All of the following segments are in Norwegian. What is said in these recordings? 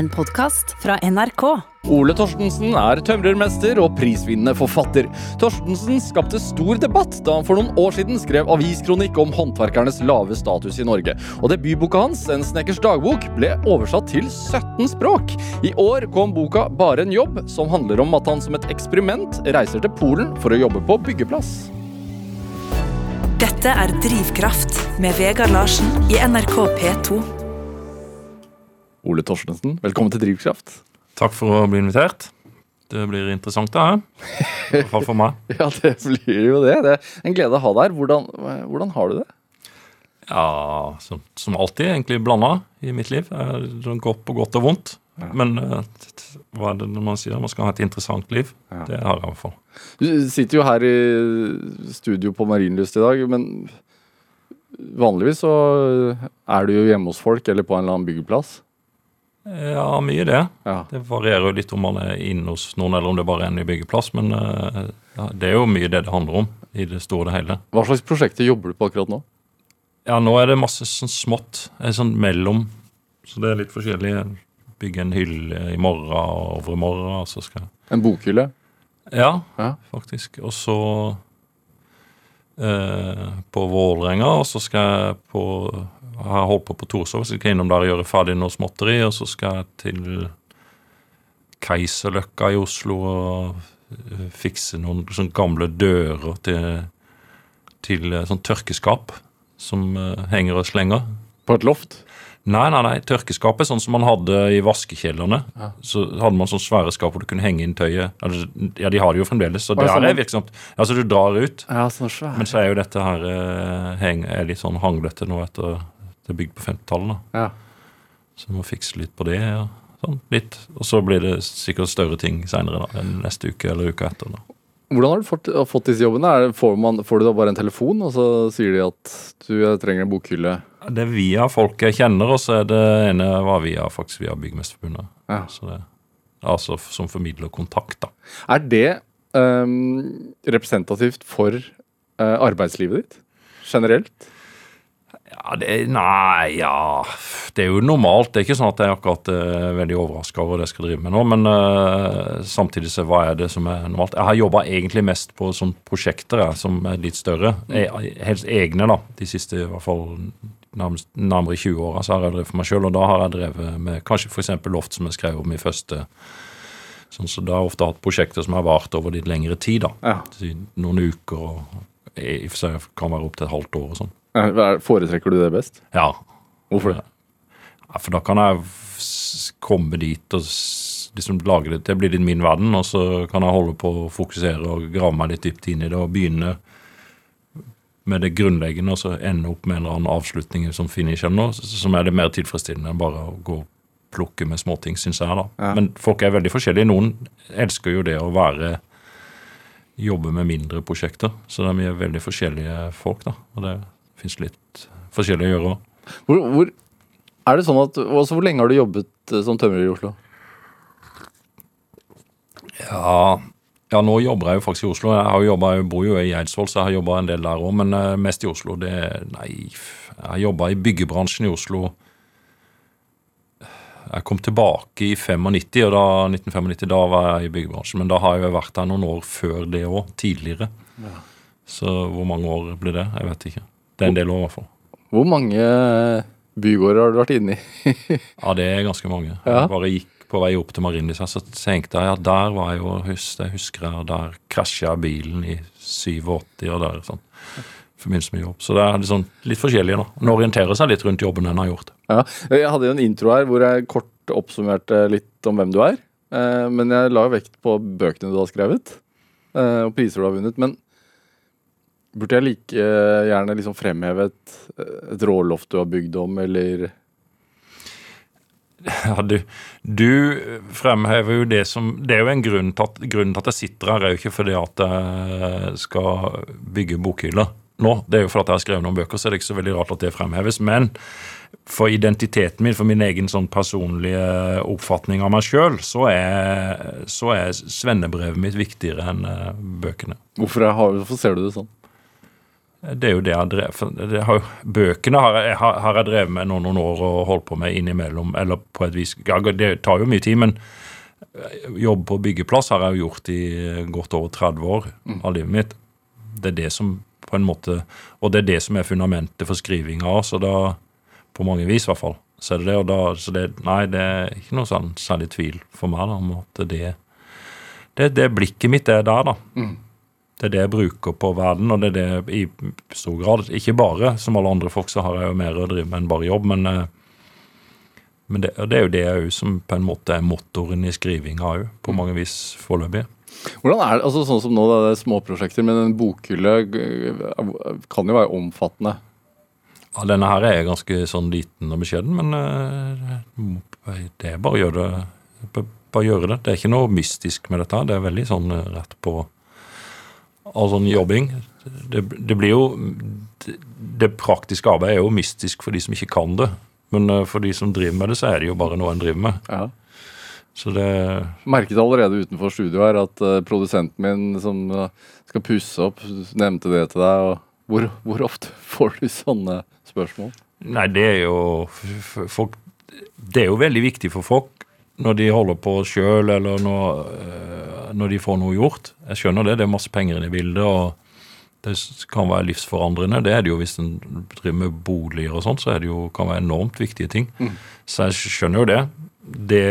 En podkast fra NRK. Ole Torstensen er tømrermester og prisvinnende forfatter. Torstensen skapte stor debatt da han for noen år siden skrev aviskronikk om håndverkernes lave status i Norge. Og debutboka hans, En snekkers dagbok, ble oversatt til 17 språk. I år kom boka Bare en jobb, som handler om at han som et eksperiment reiser til Polen for å jobbe på byggeplass. Dette er Drivkraft med Vegard Larsen i NRK P2. Ole Torstensen, velkommen til Drivkraft. Takk for å bli invitert. Det blir interessant, det her. I hvert fall for meg. Ja, det blir jo det. Det er en glede å ha deg her. Hvordan, hvordan har du det? Ja, som, som alltid, egentlig blanda i mitt liv. Det går på godt og vondt. Men eh, hva er det når man sier? Man skal ha et interessant liv. Det har jeg i hvert fall. Du sitter jo her i studio på Marienlyst i dag, men vanligvis så er du jo hjemme hos folk eller på en eller annen byggeplass. Ja, mye det. Ja. Det varierer jo litt om man er inne hos noen, eller om det bare er en ny byggeplass. Men eh, ja, det er jo mye det det handler om i det store og det hele. Hva slags prosjekter jobber du på akkurat nå? Ja, nå er det masse sånn smått. eh, Sånn mellom. Så det er litt forskjellig. Bygge en hylle i morgen og over i og så skal jeg En bokhylle? Ja, Ja. faktisk. Og så eh, på Vålerenga, og så skal jeg på har holdt på på Torshov, så skal jeg innom der og gjøre ferdig noe småtteri. Og så skal jeg til Keiserløkka i Oslo og eh, fikse noen sånne gamle dører til, til eh, sånn tørkeskap som eh, henger og slenger. På et loft? Nei, nei, nei, tørkeskapet sånn som man hadde i vaskekjellerne. Så hadde man sånn svære skap hvor du kunne henge inn tøyet. Ja, de har det jo fremdeles, så det sånn, er ja. virksomt. Altså, du drar ut, Ja, sånn svære. men så er jo dette her eh, heng, er litt sånn hanglete nå etter det er bygd på 50-tallet. Ja. Så vi må fikse litt på det. Ja. Sånn, litt. Og så blir det sikkert større ting seinere, enn Neste uke eller uka etter. da. Hvordan har du fått, fått disse jobbene? Får, man, får du da bare en telefon, og så sier de at du trenger en bokhylle? Det er via folk jeg kjenner, og så er det ene var via, faktisk via Byggmesterforbundet. Ja. Så det, altså som formidler kontakt, da. Er det um, representativt for uh, arbeidslivet ditt? Generelt? Ja, det, nei, ja Det er jo normalt. Det er ikke sånn at jeg er akkurat uh, veldig overraska over det jeg skal drive med nå, men uh, samtidig så hva er det som er normalt? Jeg har jobba egentlig mest på sånne prosjekter jeg, som er litt større. Jeg, Helst egne, da. De siste i hvert fall nærmest, nærmere 20 åra så har jeg drevet for meg sjøl, og da har jeg drevet med kanskje f.eks. loft, som jeg skrev om i første Sånn, så da har jeg ofte hatt prosjekter som har vart over litt lengre tid. da. Ja. Noen uker og i og for seg kan være opptil et halvt år og sånn. Foretrekker du det best? Ja, Hvorfor det? Ja, for da kan jeg komme dit og liksom lage det til blir litt min verden, og så kan jeg holde på å fokusere og grave meg litt dypt inn i det og begynne med det grunnleggende og så ende opp med en eller annen avslutning som finish eller noe, som er det mer tilfredsstillende enn bare å gå og plukke med småting, syns jeg, da. Ja. Men folk er veldig forskjellige. Noen elsker jo det å være Jobbe med mindre prosjekter. Så det er veldig forskjellige folk, da. Og det fins litt forskjellig å gjøre òg. Hvor, hvor, er det sånn at, altså, hvor lenge har du jobbet eh, som tømrer i Oslo? Ja, ja, nå jobber jeg jo faktisk i Oslo. Jeg, har jo jobbet, jeg bor jo i Eidsvoll, så jeg har jobba en del der òg. Men eh, mest i Oslo. Det Nei, jeg har jobba i byggebransjen i Oslo. Jeg kom tilbake i 95, og da, 1995, da var jeg i byggebransjen. Men da har jeg jo vært der noen år før det òg. Tidligere. Så hvor mange år blir det? Jeg vet ikke. Det er en del år, i hvert fall. Hvor mange eh, bygårder har du vært inne i? Ja, det er ganske mange. Ja. Jeg bare gikk på vei opp til Marienlyst, her, så tenkte jeg at der var jeg jo hus- Det husker jeg, der krasja bilen i 87, og der sånn. I forbindelse med jobb. Så det er liksom litt forskjellig, da. En orienterer seg litt rundt jobben en har gjort. Ja, jeg hadde jo en intro her hvor jeg kort oppsummerte litt om hvem du er. Eh, Men jeg la jo vekt på bøkene du har skrevet, eh, og priser du har vunnet. Men burde jeg like uh, gjerne liksom fremheve et, et råloft du har bygd om, eller Ja, du, du fremhever jo det som Det er jo en grunn til at, grunnen til at jeg sitter her, er jo ikke fordi at jeg skal bygge bokhyller nå. Det er jo fordi at jeg har skrevet noen bøker, så er det ikke så veldig rart at det fremheves. Men for identiteten min, for min egen sånn personlige oppfatning av meg sjøl, så, så er svennebrevet mitt viktigere enn eh, bøkene. hvorfor, har, hvorfor ser du det sånn? Det er jo det jeg har drevet har, Bøkene har jeg, har, jeg drevet med noen, noen år og holdt på med innimellom. Eller på et vis ja, Det tar jo mye tid, men jobb på byggeplass har jeg jo gjort i godt over 30 år av livet mitt. Det er det som på en måte Og det er det som er fundamentet for skrivinga òg, så da På mange vis, i hvert fall. Så er det det, og da Så det Nei, det er ikke noe sånn særlig tvil for meg da, om at det det, det blikket mitt er der, da. Det er det jeg bruker på verden, og det er det i stor grad. Ikke bare, som alle andre folk, så har jeg jo mer å drive med enn bare jobb, men, eh, men det, det er jo det òg som på en måte er motoren i skrivinga òg, på mange vis foreløpig. Hvordan er det, altså Sånn som nå, da, det er småprosjekter, men en bokhylle kan jo være omfattende. Ja, denne her er ganske sånn liten og beskjeden, men eh, det er bare å gjøre det. Bare gjøre det. Det er ikke noe mystisk med dette. Det er veldig sånn rett på all sånn jobbing. Det, det blir jo det, det praktiske arbeidet er jo mystisk for de som ikke kan det. Men eh, for de som driver med det, så er det jo bare noe en driver med. Ja. Så det Merket allerede utenfor studio her at eh, produsenten min som eh, skal pusse opp, nevnte det til deg. hvor, hvor ofte får du sånne spørsmål? Nei, det er jo folk, Det er jo veldig viktig for folk når de holder på sjøl, eller når, øh, når de får noe gjort. Jeg skjønner det, det er masse penger i det bildet, og det kan være livsforandrende. Det er det jo hvis en driver med boliger og sånt, så er det jo, kan være enormt viktige ting. Så jeg skjønner jo det. Det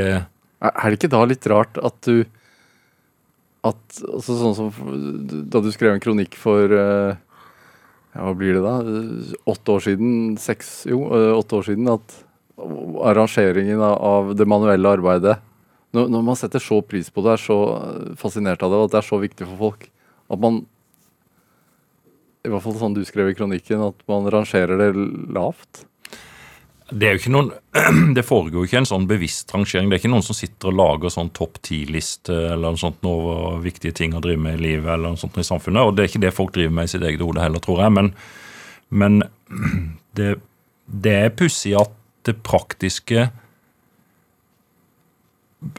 Er det ikke da litt rart at du at, altså Sånn som da du skrev en kronikk for eh, ja, Hva blir det da? Eh, Åtte år siden? Seks Jo, eh, åtte år siden. At arrangeringen av, det manuelle arbeidet når, man setter så pris på det, er så fascinert av det, og at det er så viktig for folk At man I hvert fall sånn du skrev i kronikken, at man rangerer det lavt. Det er jo ikke noen Det foregår jo ikke en sånn bevisst rangering. Det er ikke noen som sitter og lager sånn topp ti-liste eller noe sånt over viktige ting å drive med i livet eller noe sånt i samfunnet. Og det er ikke det folk driver med i sitt eget hode heller, tror jeg. Men, men det, det er pussig at det praktiske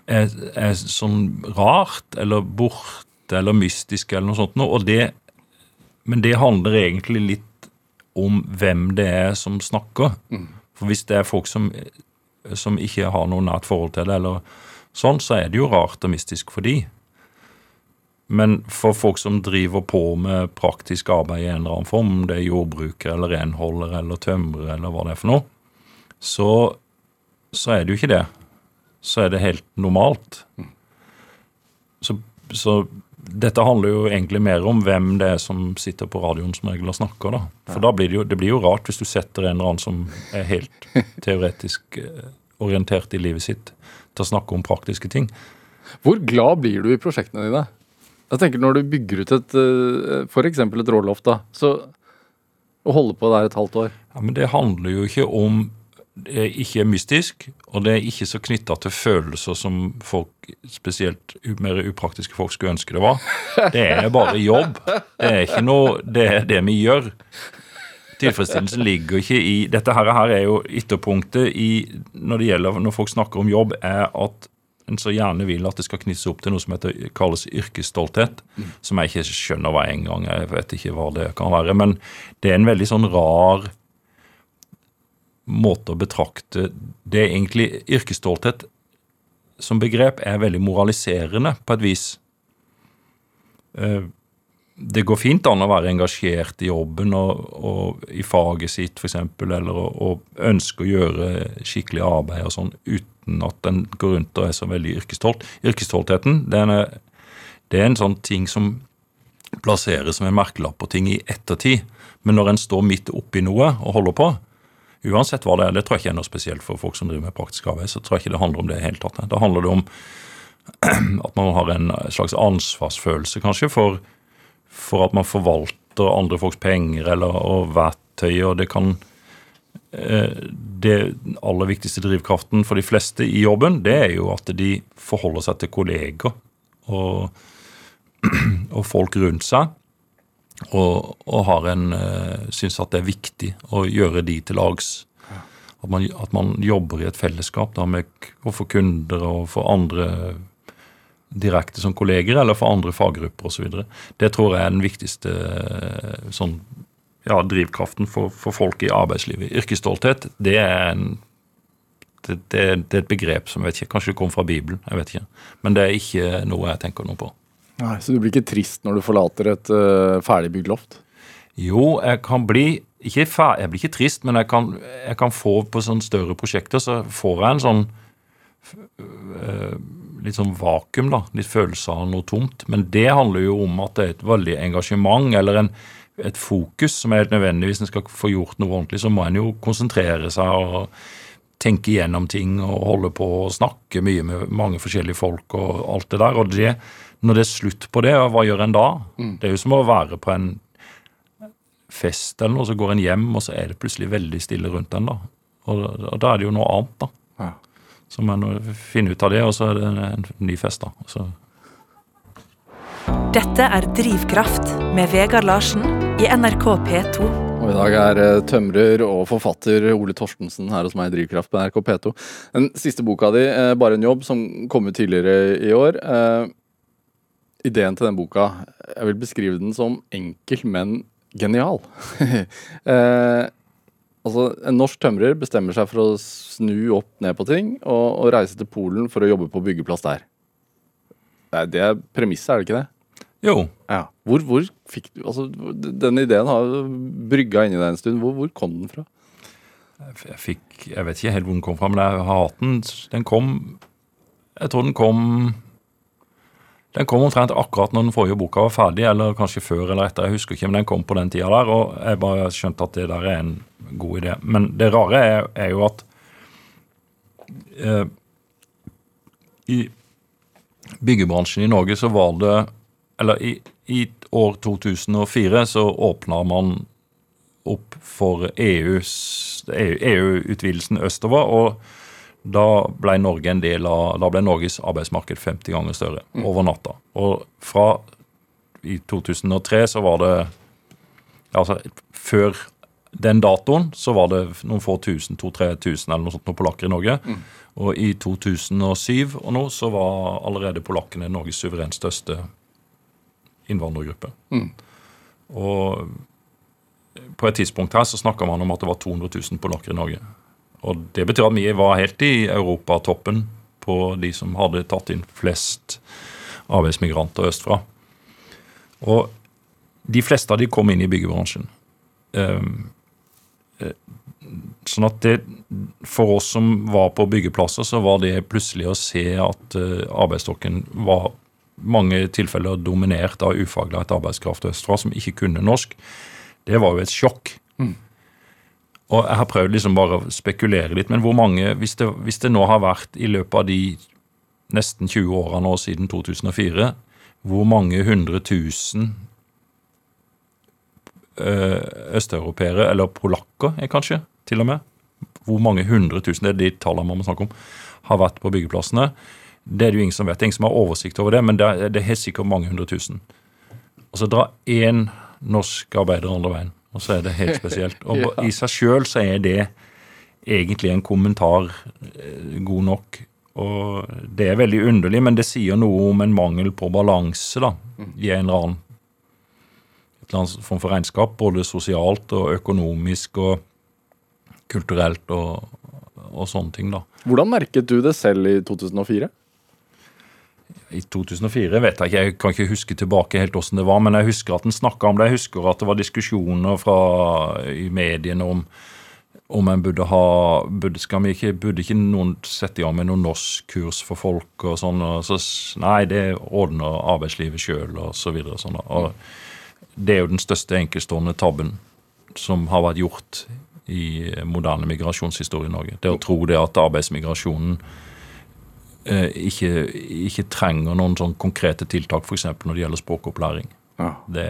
er, er sånn rart eller borte eller mystisk eller noe sånt noe. Det, men det handler egentlig litt om hvem det er som snakker. For hvis det er folk som, som ikke har noe nært forhold til det, eller sånn, så er det jo rart og mystisk for de. Men for folk som driver på med praktisk arbeid i en eller annen form, om det er jordbruker eller renholder eller tømrer eller hva det er for noe, så, så er det jo ikke det. Så er det helt normalt. Så, så dette handler jo egentlig mer om hvem det er som sitter på radioen som regel og snakker. da. For da blir det, jo, det blir jo rart hvis du setter en eller annen som er helt teoretisk eh, orientert i livet sitt, til å snakke om praktiske ting. Hvor glad blir du i prosjektene dine? Jeg tenker Når du bygger ut et f.eks. for eksempel et råloft, da, så å holde på der et halvt år Ja, Men det handler jo ikke om Det er ikke mystisk, og det er ikke så knytta til følelser som folk, spesielt mer upraktiske folk, skulle ønske det var. Det er bare jobb. Det er ikke noe Det er det vi gjør. Tilfredsstillelsen ligger ikke i Dette her, er jo ytterpunktet i når det gjelder når folk snakker om jobb, er at en så gjerne vil at det skal knyttes opp til noe som heter, kalles yrkesstolthet. Som jeg ikke skjønner hva engang. Jeg vet ikke hva det kan være. Men det er en veldig sånn rar måte å betrakte Det er egentlig yrkesstolthet som begrep er veldig moraliserende på et vis. Eh, Det går fint an å være engasjert i jobben og, og i faget sitt f.eks., eller å, ønske å gjøre skikkelig arbeid og sånn uten at en går rundt og er så veldig yrkesstolt. Yrkesstoltheten det er, en, det er en sånn ting som plasseres som en merkelapp på ting i ettertid. Men når en står midt oppi noe og holder på, uansett hva det er, det tror jeg ikke er noe spesielt for folk som driver med praktisk arbeid, så tror jeg ikke det handler om det i hele tatt. Da handler det om at man har en slags ansvarsfølelse, kanskje, for, for at man forvalter andre folks penger eller og verktøy, og det kan eh, Det aller viktigste drivkraften for de fleste i jobben, det er jo at de forholder seg til kolleger og, og folk rundt seg og, og har en uh, syns at det er viktig å gjøre de til lags. At man, at man jobber i et fellesskap da med å få kunder og for andre direkte som kolleger, eller for andre faggrupper osv. Det tror jeg er den viktigste eh, sånn ja, drivkraften for, for folk i arbeidslivet. Yrkesstolthet, det er en det, det, det, er et begrep som jeg vet ikke, kanskje det kommer fra Bibelen. jeg vet ikke. Men det er ikke noe jeg tenker noe på. Nei, Så du blir ikke trist når du forlater et uh, ferdigbygd loft? Jo, jeg kan bli ikke fer Jeg blir ikke trist, men jeg kan, jeg kan, få på sånne større prosjekter så får jeg en sånn uh, litt sånn vakuum, da. Litt følelse av noe tomt. Men det handler jo om at det er et veldig engasjement eller en, et fokus som er helt nødvendig. Hvis en skal få gjort noe ordentlig, så må en jo konsentrere seg og tenke igjennom ting og holde på og snakke mye med mange forskjellige folk og alt det der. Og det, når det er slutt på det, hva gjør en da? Mm. Det er jo som å være på en fest eller noe, så går en hjem, og så er det plutselig veldig stille rundt en. da. Og, og da er det jo noe annet, da. Ja. Så må en finne ut av det, og så er det en, en ny fest, da. Så. Dette er Drivkraft med Vegard Larsen i NRK P2. Og I dag er uh, tømrer og forfatter Ole Torstensen her hos meg i Drivkraft på NRK P2. Den siste boka di, uh, 'Bare en jobb', som kom ut tidligere i år. Ideen til den boka, jeg vil beskrive den som enkel, men genial. altså, En norsk tømrer bestemmer seg for å snu opp ned på ting og, og reise til Polen for å jobbe på byggeplass der. Det er premisset, er det ikke det? Jo. Ja. Hvor, hvor fikk du Altså, denne ideen har brygga inni deg en stund. Hvor, hvor, kom den fra? Jeg fikk Jeg vet ikke helt hvor den kom fra, men jeg har hatt den. Den kom Jeg tror den kom den kom omtrent akkurat når den forrige boka var ferdig, eller kanskje før eller etter. Jeg husker ikke, men den kom på den tida der, og jeg bare skjønte at det der er en god idé. Men det rare er, er jo at eh, i byggebransjen i Norge så var det eller i, i år 2004 så åpna man opp for EU-utvidelsen EU østover. og da ble Norge en del av, da ble Norges arbeidsmarked 50 ganger større mm. over natta. Og fra i 2003 så var det Altså før den datoen så var det noen få tusen, to-tre tusen eller noe sånt noen polakker i Norge. Mm. Og i 2007 og nå så var allerede polakkene Norges suverent største innvandrergruppe. Mm. Og på et tidspunkt her så snakka man om at det var 200 000 polakker i Norge. Og det betyr at vi var helt i europatoppen på de som hadde tatt inn flest arbeidsmigranter østfra. Og de fleste av de kom inn i byggebransjen. Um, sånn at det, For oss som var på byggeplasser, så var det plutselig å se at uh, arbeidsstokken var mange tilfeller dominert av ufaglært arbeidskraft østfra som ikke kunne norsk, det var jo et sjokk. Mm. Og jeg har prøvd liksom bare å spekulere litt, men hvor mange, hvis det, hvis det, nå har vært i løpet av de nesten 20 årene nå siden 2004, hvor mange hundre tusen eh, østeuropeere, eller polakker er kanskje, til og med, hvor mange hundre tusen, det er de tallene man må snakke om, har vært på byggeplassene. Det er det jo ingen som vet. Ingen som har oversikt over det, men det er, det er sikkert mange hundre tusen. Og så dra én norsk arbeider andre veien, og så er det helt spesielt. Og ja. i seg sjøl så er det egentlig en kommentar eh, god nok. Og det er veldig underlig, men det sier noe om en mangel på balanse da, i en eller annen et eller annet form for regnskap, både sosialt og økonomisk og kulturelt og, og sånne ting. da. Hvordan merket du det selv i 2004? I 2004 vet jeg ikke, jeg kan ikke huske tilbake helt hvordan det var, men jeg husker at en snakka om det. Jeg husker at det var diskusjoner fra, i mediene om om en burde ha burde, skal vi ikke, burde ikke noen sette i gang med noen norskkurs for folk og sånn. Og så, nei, det ordner arbeidslivet sjøl og så videre. Og Sånn, og det er jo den største enkeltstående tabben som har vært gjort i moderne migrasjonshistorie i Norge. Det å tro det at arbeidsmigrasjonen ikke, ikke, trenger noen sånn konkrete tiltak, f.eks. når det gjelder språkopplæring. Ja. Det,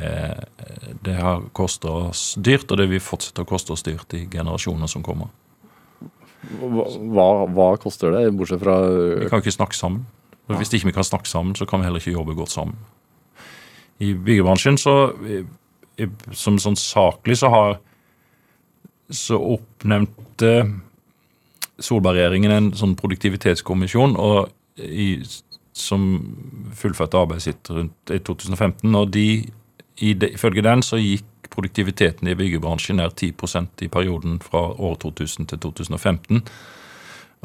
det, har kosta oss dyrt, og det vil fortsette å koste oss dyrt i generasjoner som kommer. Hva, hva koster det, bortsett fra Vi kan ikke snakke sammen. Og Hvis ikke vi kan snakke sammen, så kan vi heller ikke jobbe godt sammen. I byggebransjen, så som sånn saklig, så har så oppnevnte Solberg-regjeringen en sånn produktivitetskommisjon i, som fullførte arbeidet sitt rundt i 2015. og de, i de, Ifølge den så gikk produktiviteten i byggebransjen ned 10% i perioden fra år 2000 til 2015.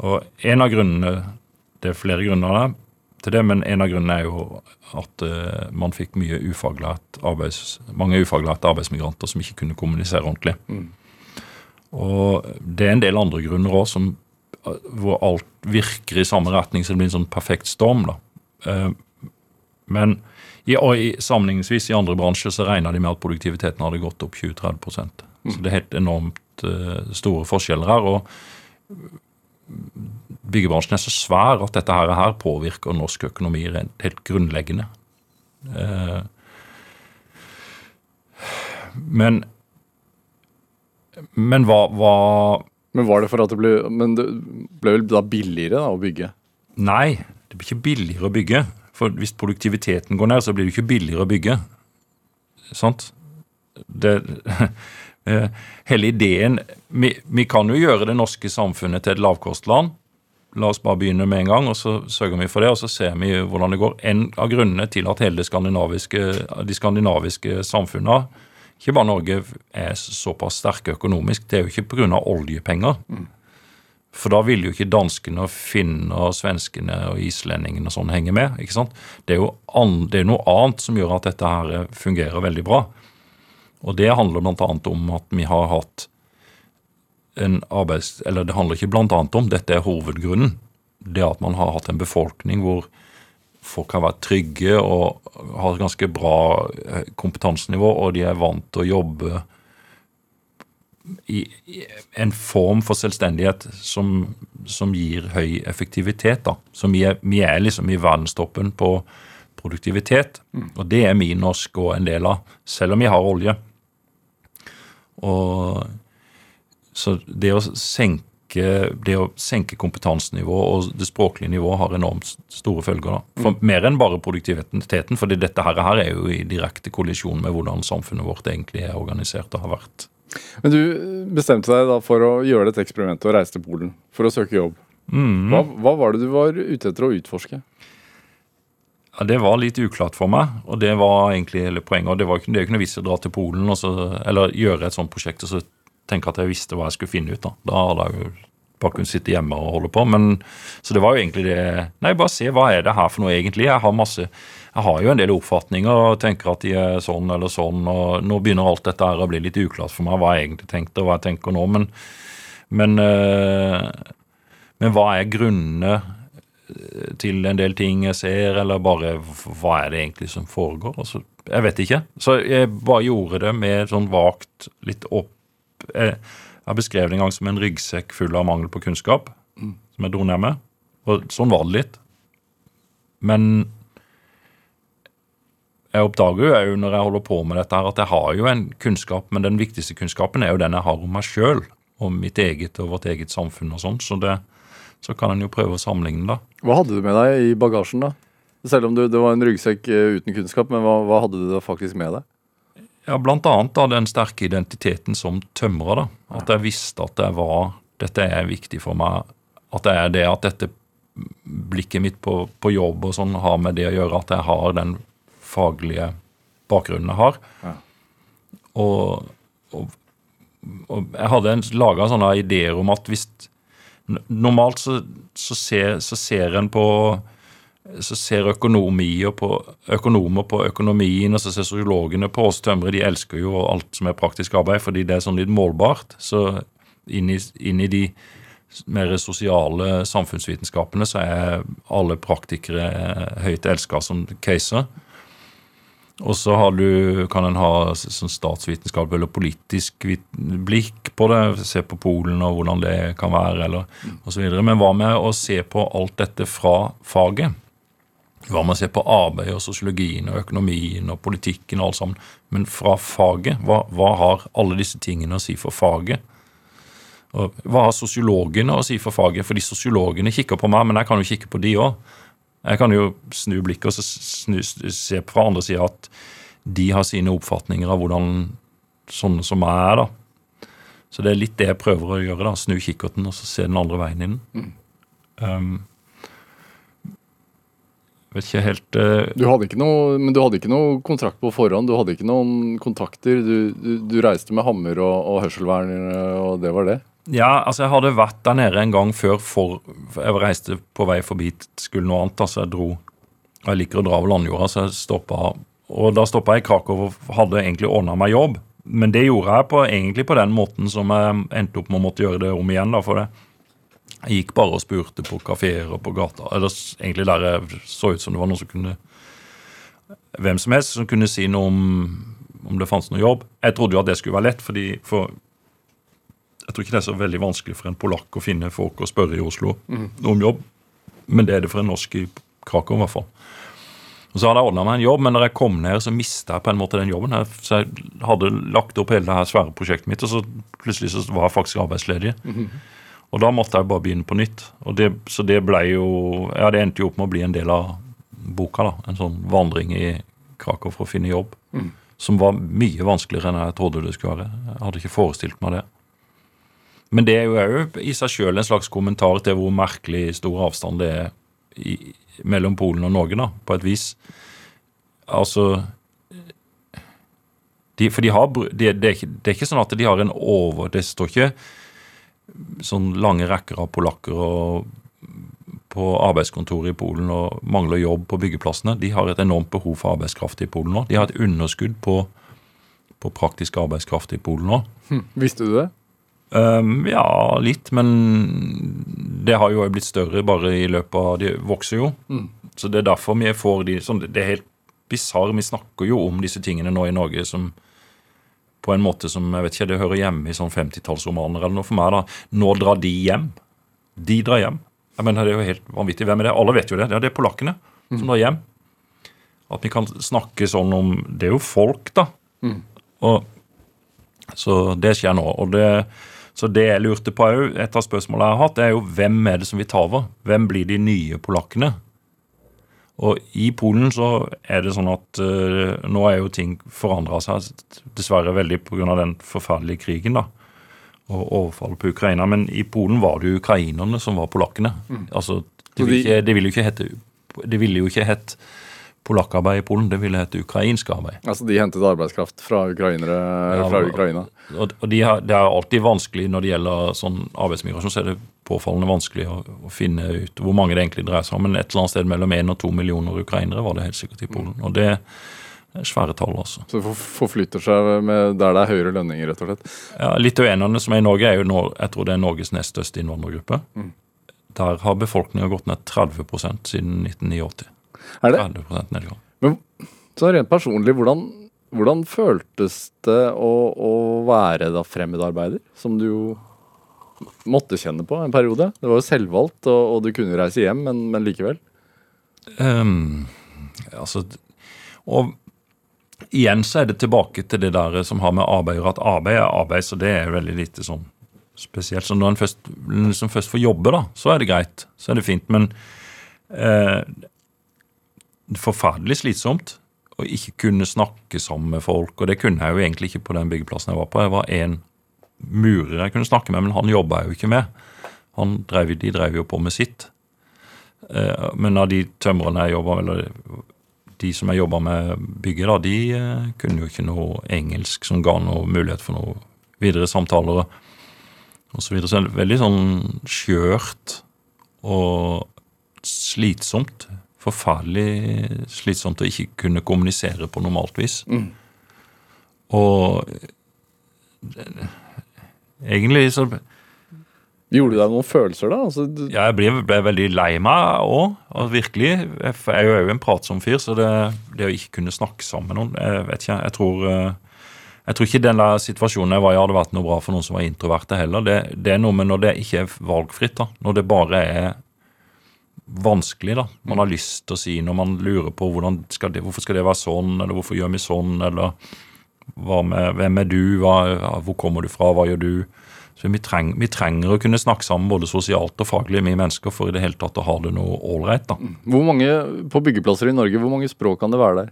Og en av grunnene Det er flere grunner til det, men en av grunnene er jo at uh, man fikk mye ufaglært arbeids, mange ufaglærte arbeidsmigranter som ikke kunne kommunisere ordentlig. Mm. Og det er en del andre grunner òg, hvor alt virker i samme retning, så det blir en sånn perfekt storm. da. Uh, men i, i, sammenligningsvis i andre bransjer så regna de med at produktiviteten hadde gått opp 20-30 mm. Så det er helt enormt uh, store forskjeller her. og Byggebransjen er så svær at dette her, påvirker norsk økonomi helt grunnleggende. Uh, men men hva, hva, Men var det for at det ble Men det ble vel da billigere da, å bygge? Nei, det blir ikke billigere å bygge. For hvis produktiviteten går ned, så blir det ikke billigere å bygge. Sant? Det, eh, hele ideen vi, vi, kan jo gjøre det norske samfunnet til et lavkostland. La oss bare begynne med en gang, og så sørger vi for det. Og så ser vi hvordan det går. En av grunnene til at hele skandinaviske, de skandinaviske samfunnene, ikke bare Norge, er såpass sterke økonomisk, det er jo ikke pga. oljepenger. Mm. For da vil jo ikke danskene og finnene og svenskene og islendingene og sånn henge med. ikke sant? Det er jo an, det er noe annet som gjør at dette her fungerer veldig bra. Og det handler bl.a. om at vi har hatt en arbeids... Eller det handler ikke bl.a. om, dette er hovedgrunnen. Det at man har hatt en befolkning hvor folk har vært trygge og har ganske bra eh, kompetansenivå, og de er vant til å jobbe i, en form for selvstendighet som, som gir høy effektivitet. da. Så vi er, vi er, liksom i verdenstoppen på produktivitet, mm. og det er vi norsk og en del av, selv om vi har olje. Og Så det å senke det å senke kompetansenivået og det språklige nivået har enormt store følger. da. For mm. Mer enn bare produktiviteten, for dette her, her er jo i direkte kollisjon med hvordan samfunnet vårt egentlig er organisert og har vært. Men du bestemte deg da for å gjøre dette eksperimentet og reise til Polen for å søke jobb. Mm. Hva, hva, var det du var ute etter å utforske? Ja, Det var litt uklart for meg, og det var egentlig hele poenget. og Det var det er ikke noe vits å dra til Polen så, eller gjøre et sånt prosjekt og så tenke at jeg visste hva jeg skulle finne ut. Da Da hadde jeg jo bare kunnet sitte hjemme og holde på. Men, så det var jo egentlig det Nei, bare se hva er det her for noe egentlig. Jeg har masse jeg har jo en del oppfatninger og tenker at de er sånn eller sånn. og Nå begynner alt dette her å bli litt uklart for meg hva jeg egentlig tenkte og hva jeg tenker nå. Men, men, øh, men hva er grunnene eh, til en del ting jeg ser, eller bare hva er det egentlig som foregår? Altså, jeg vet ikke. Så jeg bare gjorde det med sånn vagt litt opp Jeg har beskrevet det en gang som en ryggsekk full av mangel på kunnskap, mm. som jeg dro ned med. Og sånn var det litt. Men jeg oppdager jo når jeg holder på med dette, her, at jeg har jo en kunnskap, men den viktigste kunnskapen er jo den jeg har om meg sjøl, om mitt eget og vårt eget samfunn og sånn. Så, så kan en jo prøve å sammenligne, da. Hva hadde du med deg i bagasjen, da? Selv om du, det var en ryggsekk eh, uten kunnskap, men hva, hva hadde du da faktisk med deg? Ja, da, den sterke identiteten som tømrer. da. At jeg visste at jeg var Dette er viktig for meg. At det er det at dette blikket mitt på, på jobb og sånn har med det å gjøre at jeg har den faglige bakgrunnen jeg har. Ja. Og, og, og, jeg hadde laga sånne ideer om at hvis Normalt så, så, ser, så ser en på så ser på, økonomer på økonomien, og så ser sosiologene på oss tømrere. De elsker jo alt som er praktisk arbeid, fordi det er sånn litt målbart. Så inn i, inn i de mer sosiale samfunnsvitenskapene så er alle praktikere høyt elska som caser. Og så kan en ha sånn statsvitenskap eller politisk blikk på det. Se på Polen og hvordan det kan være, eller osv. Men hva med å se på alt dette fra faget? Hva man ser på arbeid og sosiologien og økonomien og politikken og alt sammen? Men fra faget, hva, hva har alle disse tingene å si for faget? Og hva har sosiologene å si for faget? Fordi sosiologene kikker på meg, men jeg kan jo kikke på de òg. Jeg kan jo snu blikket og snu, se fra andre sida at de har sine oppfatninger av hvordan sånne som meg er. da. Så det er litt det jeg prøver å gjøre. da, Snu kikkerten og så se den andre veien inn. Mm. Um, vet ikke helt uh... Du hadde ikke noe, men du hadde ikke noe kontrakt på forhånd? Du hadde ikke noen kontakter? Du, du, du reiste med hammer og, og hørselvern, og det var det? Ja, altså jeg hadde vært der nede en gang før for Jeg reiste på vei forbi skulle noe annet. altså Jeg dro og Jeg liker å dra over landjorda, så jeg stoppa Og da stoppa jeg i Krakow og hadde egentlig ordna meg jobb. Men det gjorde jeg på, egentlig på den måten som jeg endte opp med å måtte gjøre det om igjen. da, for det. Jeg gikk bare og spurte på kafeer og på gata. Eller egentlig der jeg så ut som det var noen som kunne Hvem som helst som kunne si noe om, om det fantes noe jobb. Jeg trodde jo at det skulle være lett, fordi for jeg tror ikke det er så veldig vanskelig for en polakk å finne folk å spørre i Oslo om jobb. Men det er det for en norsk i Krakow, i hvert fall. Og Så hadde jeg ordna meg en jobb, men når jeg kom ned, så mista jeg på en måte den jobben. her, Så jeg hadde lagt opp hele det her svære prosjektet mitt, og så plutselig så var jeg faktisk arbeidsledig. Og da måtte jeg bare begynne på nytt. Og det, så det ble jo Ja, det endte jo opp med å bli en del av boka, da. En sånn vandring i Krakow for å finne jobb. Som var mye vanskeligere enn jeg trodde det skulle være. Jeg hadde ikke forestilt meg det. Men det er jo òg i seg sjøl en slags kommentar til hvor merkelig stor avstand det er i, mellom Polen og Norge, da, på et vis. Altså de, For de har det, er ikke, det er ikke sånn at de har en over Det står ikke sånn lange rekker av polakker og på arbeidskontoret i Polen og mangler jobb på byggeplassene. De har et enormt behov for arbeidskraft i Polen nå. De har et underskudd på, på praktisk arbeidskraft i Polen nå. Visste du det? Um, ja, litt, men det har jo blitt større bare i løpet av De vokser jo. Så det er derfor vi får de sånn, Det er helt bisarr. Vi snakker jo om disse tingene nå i Norge som på en måte som jeg vet ikke, det hører hjemme i sånn 50-tallsromaner eller noe for meg. da. Nå drar de hjem. De drar hjem. Jeg mener, Det er jo helt vanvittig. Hvem er det? Alle vet jo det. Ja, det er polakkene som drar hjem. At vi kan snakke sånn om Det er jo folk, da. Og, så det skjer nå. og det så det jeg lurte på òg, et av spørsmålene jeg har hatt, det er jo hvem er det som vil ta over? Hvem blir de nye polakkene? Og i Polen så er det sånn at uh, nå er jo ting forandra seg, dessverre veldig pga. den forferdelige krigen da, og overfallet på Ukraina. Men i Polen var det jo ukrainerne som var polakkene. Altså, det ville, ikke, det ville jo ikke hete det ville jo ikke hett polakkarbeid i Polen, det ville hett ukrainsk arbeid. Altså De hentet arbeidskraft fra ukrainere Ja, fra Ukraina? Og, og de har, det er alltid vanskelig når det gjelder sånn arbeidsmigrasjon, så er det påfallende vanskelig å, å finne ut hvor mange det egentlig dreier seg om. Men et eller annet sted mellom én og to millioner ukrainere var det helt sikkert i Polen. Og det er svære tall, altså. Så det forflytter seg med der det er høyere lønninger, rett og slett? Ja, Litauenerne som er i Norge, er jo nå, jeg tror det er Norges nest største innvandrergruppe. Der har befolkningen gått ned 30% siden 1989. Er det? 30 nedgang. Men så rent personlig, hvordan, hvordan føltes det å, å være da fremmedarbeider? Som du jo måtte kjenne på en periode. Det var jo selvvalgt, og, og du kunne reise hjem, men, men likevel. Um, altså, og igjen så er det tilbake til det der som har med arbeid å gjøre. At arbeid er arbeid, så det er veldig lite sånn spesielt. Så når en først, liksom først får jobbe, da, så er det greit. Så er det fint. Men eh, er forferdelig slitsomt å ikke kunne snakke sammen med folk. Og det kunne jeg jo egentlig ikke på den byggeplassen jeg var på. Jeg var en murer jeg kunne snakke med, men han jobba jeg jo ikke med. Han drev, de drev jo på med sitt. Eh, Men av de tømrerne jeg jobba med, eller de som jeg jobba med bygget, da, de eh, kunne jo ikke noe engelsk som ga noe mulighet for noe videre samtaler og, og så videre. Så det er veldig sånn skjørt og slitsomt. Forferdelig slitsomt å ikke kunne kommunisere på normalt vis. Og eh, egentlig så Gjorde du deg noen følelser da? Altså, Ja, jeg ble, ble veldig lei meg òg. Virkelig. Jeg jeg er jo en pratsom fyr, så det, det å ikke kunne snakke sammen med noen Jeg vet ikke, jeg tror eh, Jeg tror ikke den der situasjonen jeg var i, hadde vært noe bra for noen som var introverte heller. Det, det er noe med når det ikke er valgfritt, da. Når det bare er vanskelig, da. Man har lyst til å si når man lurer på hvordan skal det, hvorfor skal det være sånn, eller hvorfor gjør vi sånn, eller med, hvem er du, hva, hvor kommer du fra, hva gjør du? Så vi, treng, vi trenger å kunne snakke sammen både sosialt og faglig, vi mennesker, for i det hele tatt å ha det noe ålreit. da. hvor mange på byggeplasser i Norge, hvor mange språk kan det være der?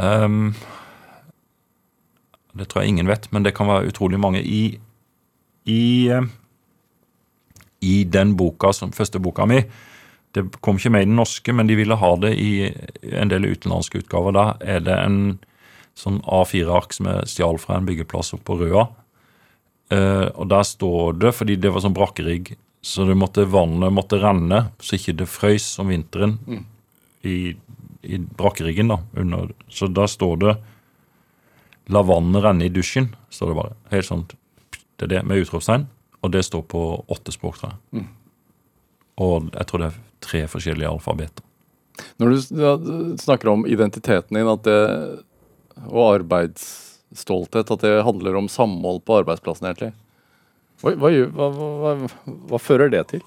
Um, det tror jeg ingen vet, men det kan være utrolig mange. I, i, i den boka, som første boka mi, Det kom ikke med i den norske, men de ville ha det i en del utenlandske utgaver. Da er det en sånn A4-ark som jeg stjal fra en byggeplass oppe på Røa. Eh, og der står det, fordi det var sånn brakkerigg, så det måtte, vannet måtte renne så ikke det frøys om vinteren i, i brakkeriggen. da. Under, så der står det 'La vannet renne i dusjen', står det bare. Helt sånn, Det er det med utropstegn. Og det står på åtte språk, tror jeg. Og jeg tror det er tre forskjellige alfabeter. Når du du snakker om identiteten din at det, og arbeidsstolthet, at det handler om samhold på arbeidsplassen, egentlig. Hva, hva, hva, hva, hva fører det til?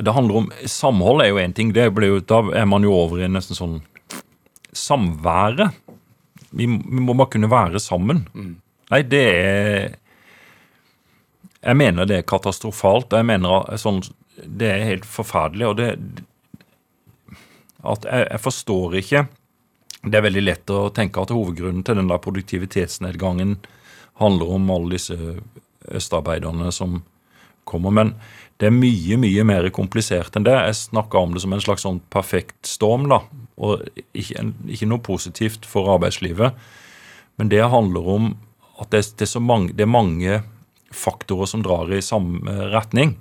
Det handler om Samhold er jo én ting. Det blir jo, da er man jo over i nesten sånn Samværet. Vi, vi må bare kunne være sammen. Nei, det er Jeg mener det er katastrofalt. Jeg mener sånn, det er helt forferdelig. Og det at jeg, jeg forstår ikke Det er veldig lett å tenke at hovedgrunnen til den der produktivitetsnedgangen handler om alle disse østarbeiderne som kommer. Men det er mye, mye mer komplisert enn det. Jeg snakka om det som en slags sånn perfekt storm, da. Og ikke, ikke noe positivt for arbeidslivet. Men det handler om at det, det, er mange, det er mange faktorer som drar i samme retning.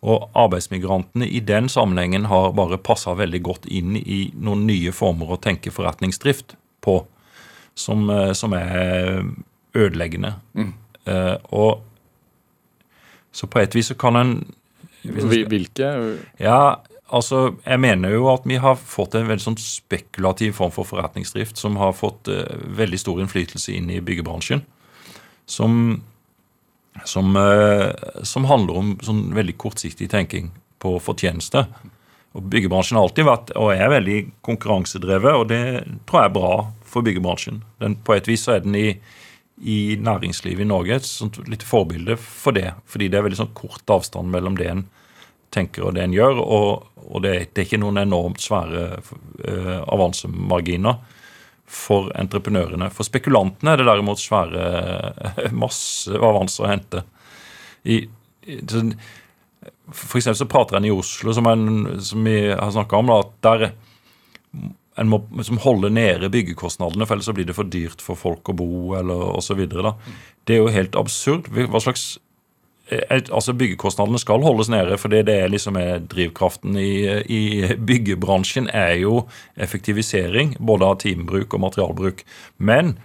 Og arbeidsmigrantene i den sammenhengen har bare passa veldig godt inn i noen nye former å tenke forretningsdrift på, som, eh, som er ødeleggende. Eh, og så på et vis så kan en skal- Hvilke? ja, altså, jeg mener jo at vi har fått en veldig sånn spekulativ form for forretningsdrift som har fått uh, veldig stor innflytelse inn i byggebransjen. Som, som, eh, som handler om sånn veldig kortsiktig tenking på fortjeneste. Og Byggebransjen har alltid vært og er veldig konkurransedrevet, og det tror jeg er bra for byggebransjen. Den, på et vis så er den i, i næringslivet i Norge et sånt lite forbilde for det. Fordi det er veldig sånn kort avstand mellom det en tenker og det en gjør. Og, og det, det er ikke noen enormt svære uh, avansemarginer for entreprenørene. For spekulantene er det derimot svære masse avanser å hente. I, for eksempel så prater en i Oslo, som, en, som vi har snakka om, at der en må liksom holde nede byggekostnadene, for ellers så blir det for dyrt for folk å bo, eller osv. Det er jo helt absurd. Hva slags Altså Byggekostnadene skal holdes nede, for det er liksom drivkraften i, i byggebransjen er jo effektivisering, både av timebruk og materialbruk. Men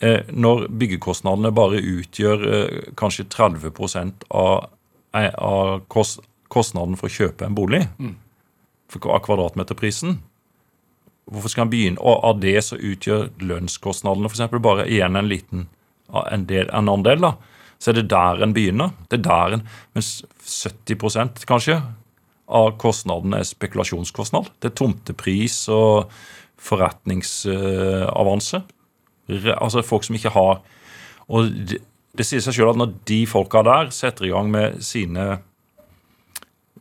eh, når byggekostnadene bare utgjør eh, kanskje 30 av, eh, av kost, kostnaden for å kjøpe en bolig, for, av kvadratmeterprisen, Hvorfor skal han begynne? Og av det så utgjør lønnskostnadene eksempel, bare igjen en liten en, del, en andel. da. Så er det der en begynner. Det er der en, Mens 70% kanskje av kostnadene er spekulasjonskostnad. Det er tomtepris og forretningsavanse. Altså folk som ikke har Og det, det sier seg sjøl at når de folka der setter i gang med sine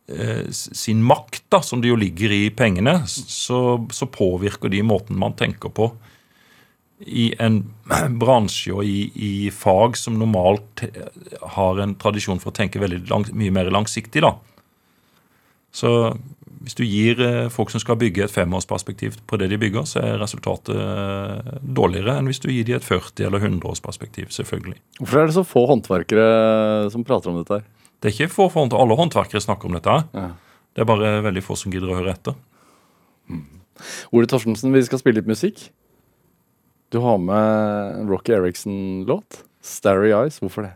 eh, sin makt, da, som det jo ligger i pengene, så, så påvirker de måten man tenker på i en bransje og i, i fag som normalt eh, har en tradisjon for å tenke veldig lang, mye mer langsiktig. da. Så hvis du gir eh, folk som skal bygge et femårsperspektiv på det de bygger, så er resultatet eh, dårligere enn hvis du gir dem et 40- eller 100-årsperspektiv. selvfølgelig. Hvorfor er det så få håndverkere som prater om dette her? Det er ikke få for alle håndverkere snakker om dette. her. Ja. Det er bare veldig få som gidder å høre etter. Ole Torstensen, vi skal spille litt musikk. Du har med en Rocky Eriksen-låt. 'Starry Eyes'. Hvorfor det?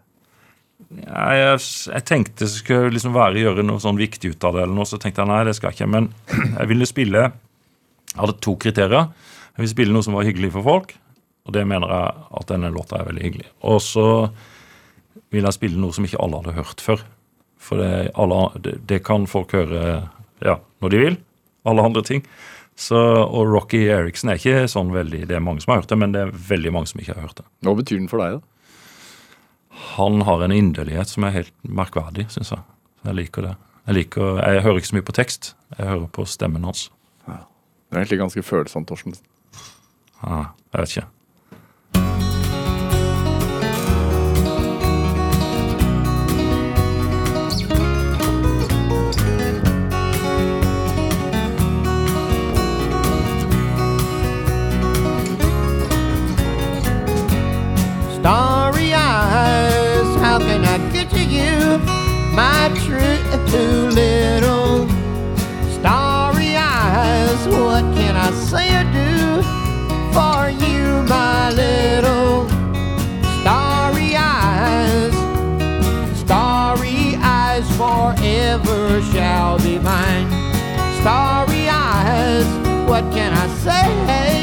Ja, jeg, jeg tenkte det skulle liksom være, gjøre noe sånn viktig ut av det, eller noe, så tenkte jeg nei, det skal jeg ikke. Men jeg ville spille Jeg hadde to kriterier. Jeg ville spille noe som var hyggelig for folk, og det mener jeg at denne låta er veldig hyggelig. Og så ville jeg spille noe som ikke alle hadde hørt før. For det, alle, det, det kan folk høre ja, når de vil. Alle andre ting. Så, og Rocky Eriksen er ikke sånn veldig Det er mange som har hørt det, men det er veldig mange som ikke har hørt det. Hva betyr den for deg, da? Han har en inderlighet som er helt merkverdig, syns jeg. Jeg liker det. Jeg, liker, jeg hører ikke så mye på tekst. Jeg hører på stemmen hans. Det er egentlig ganske følsomt, Torsten. Ja, jeg vet ikke. My true little starry eyes. What can I say or do for you, my little starry eyes? Starry eyes forever shall be mine. Starry eyes, what can I say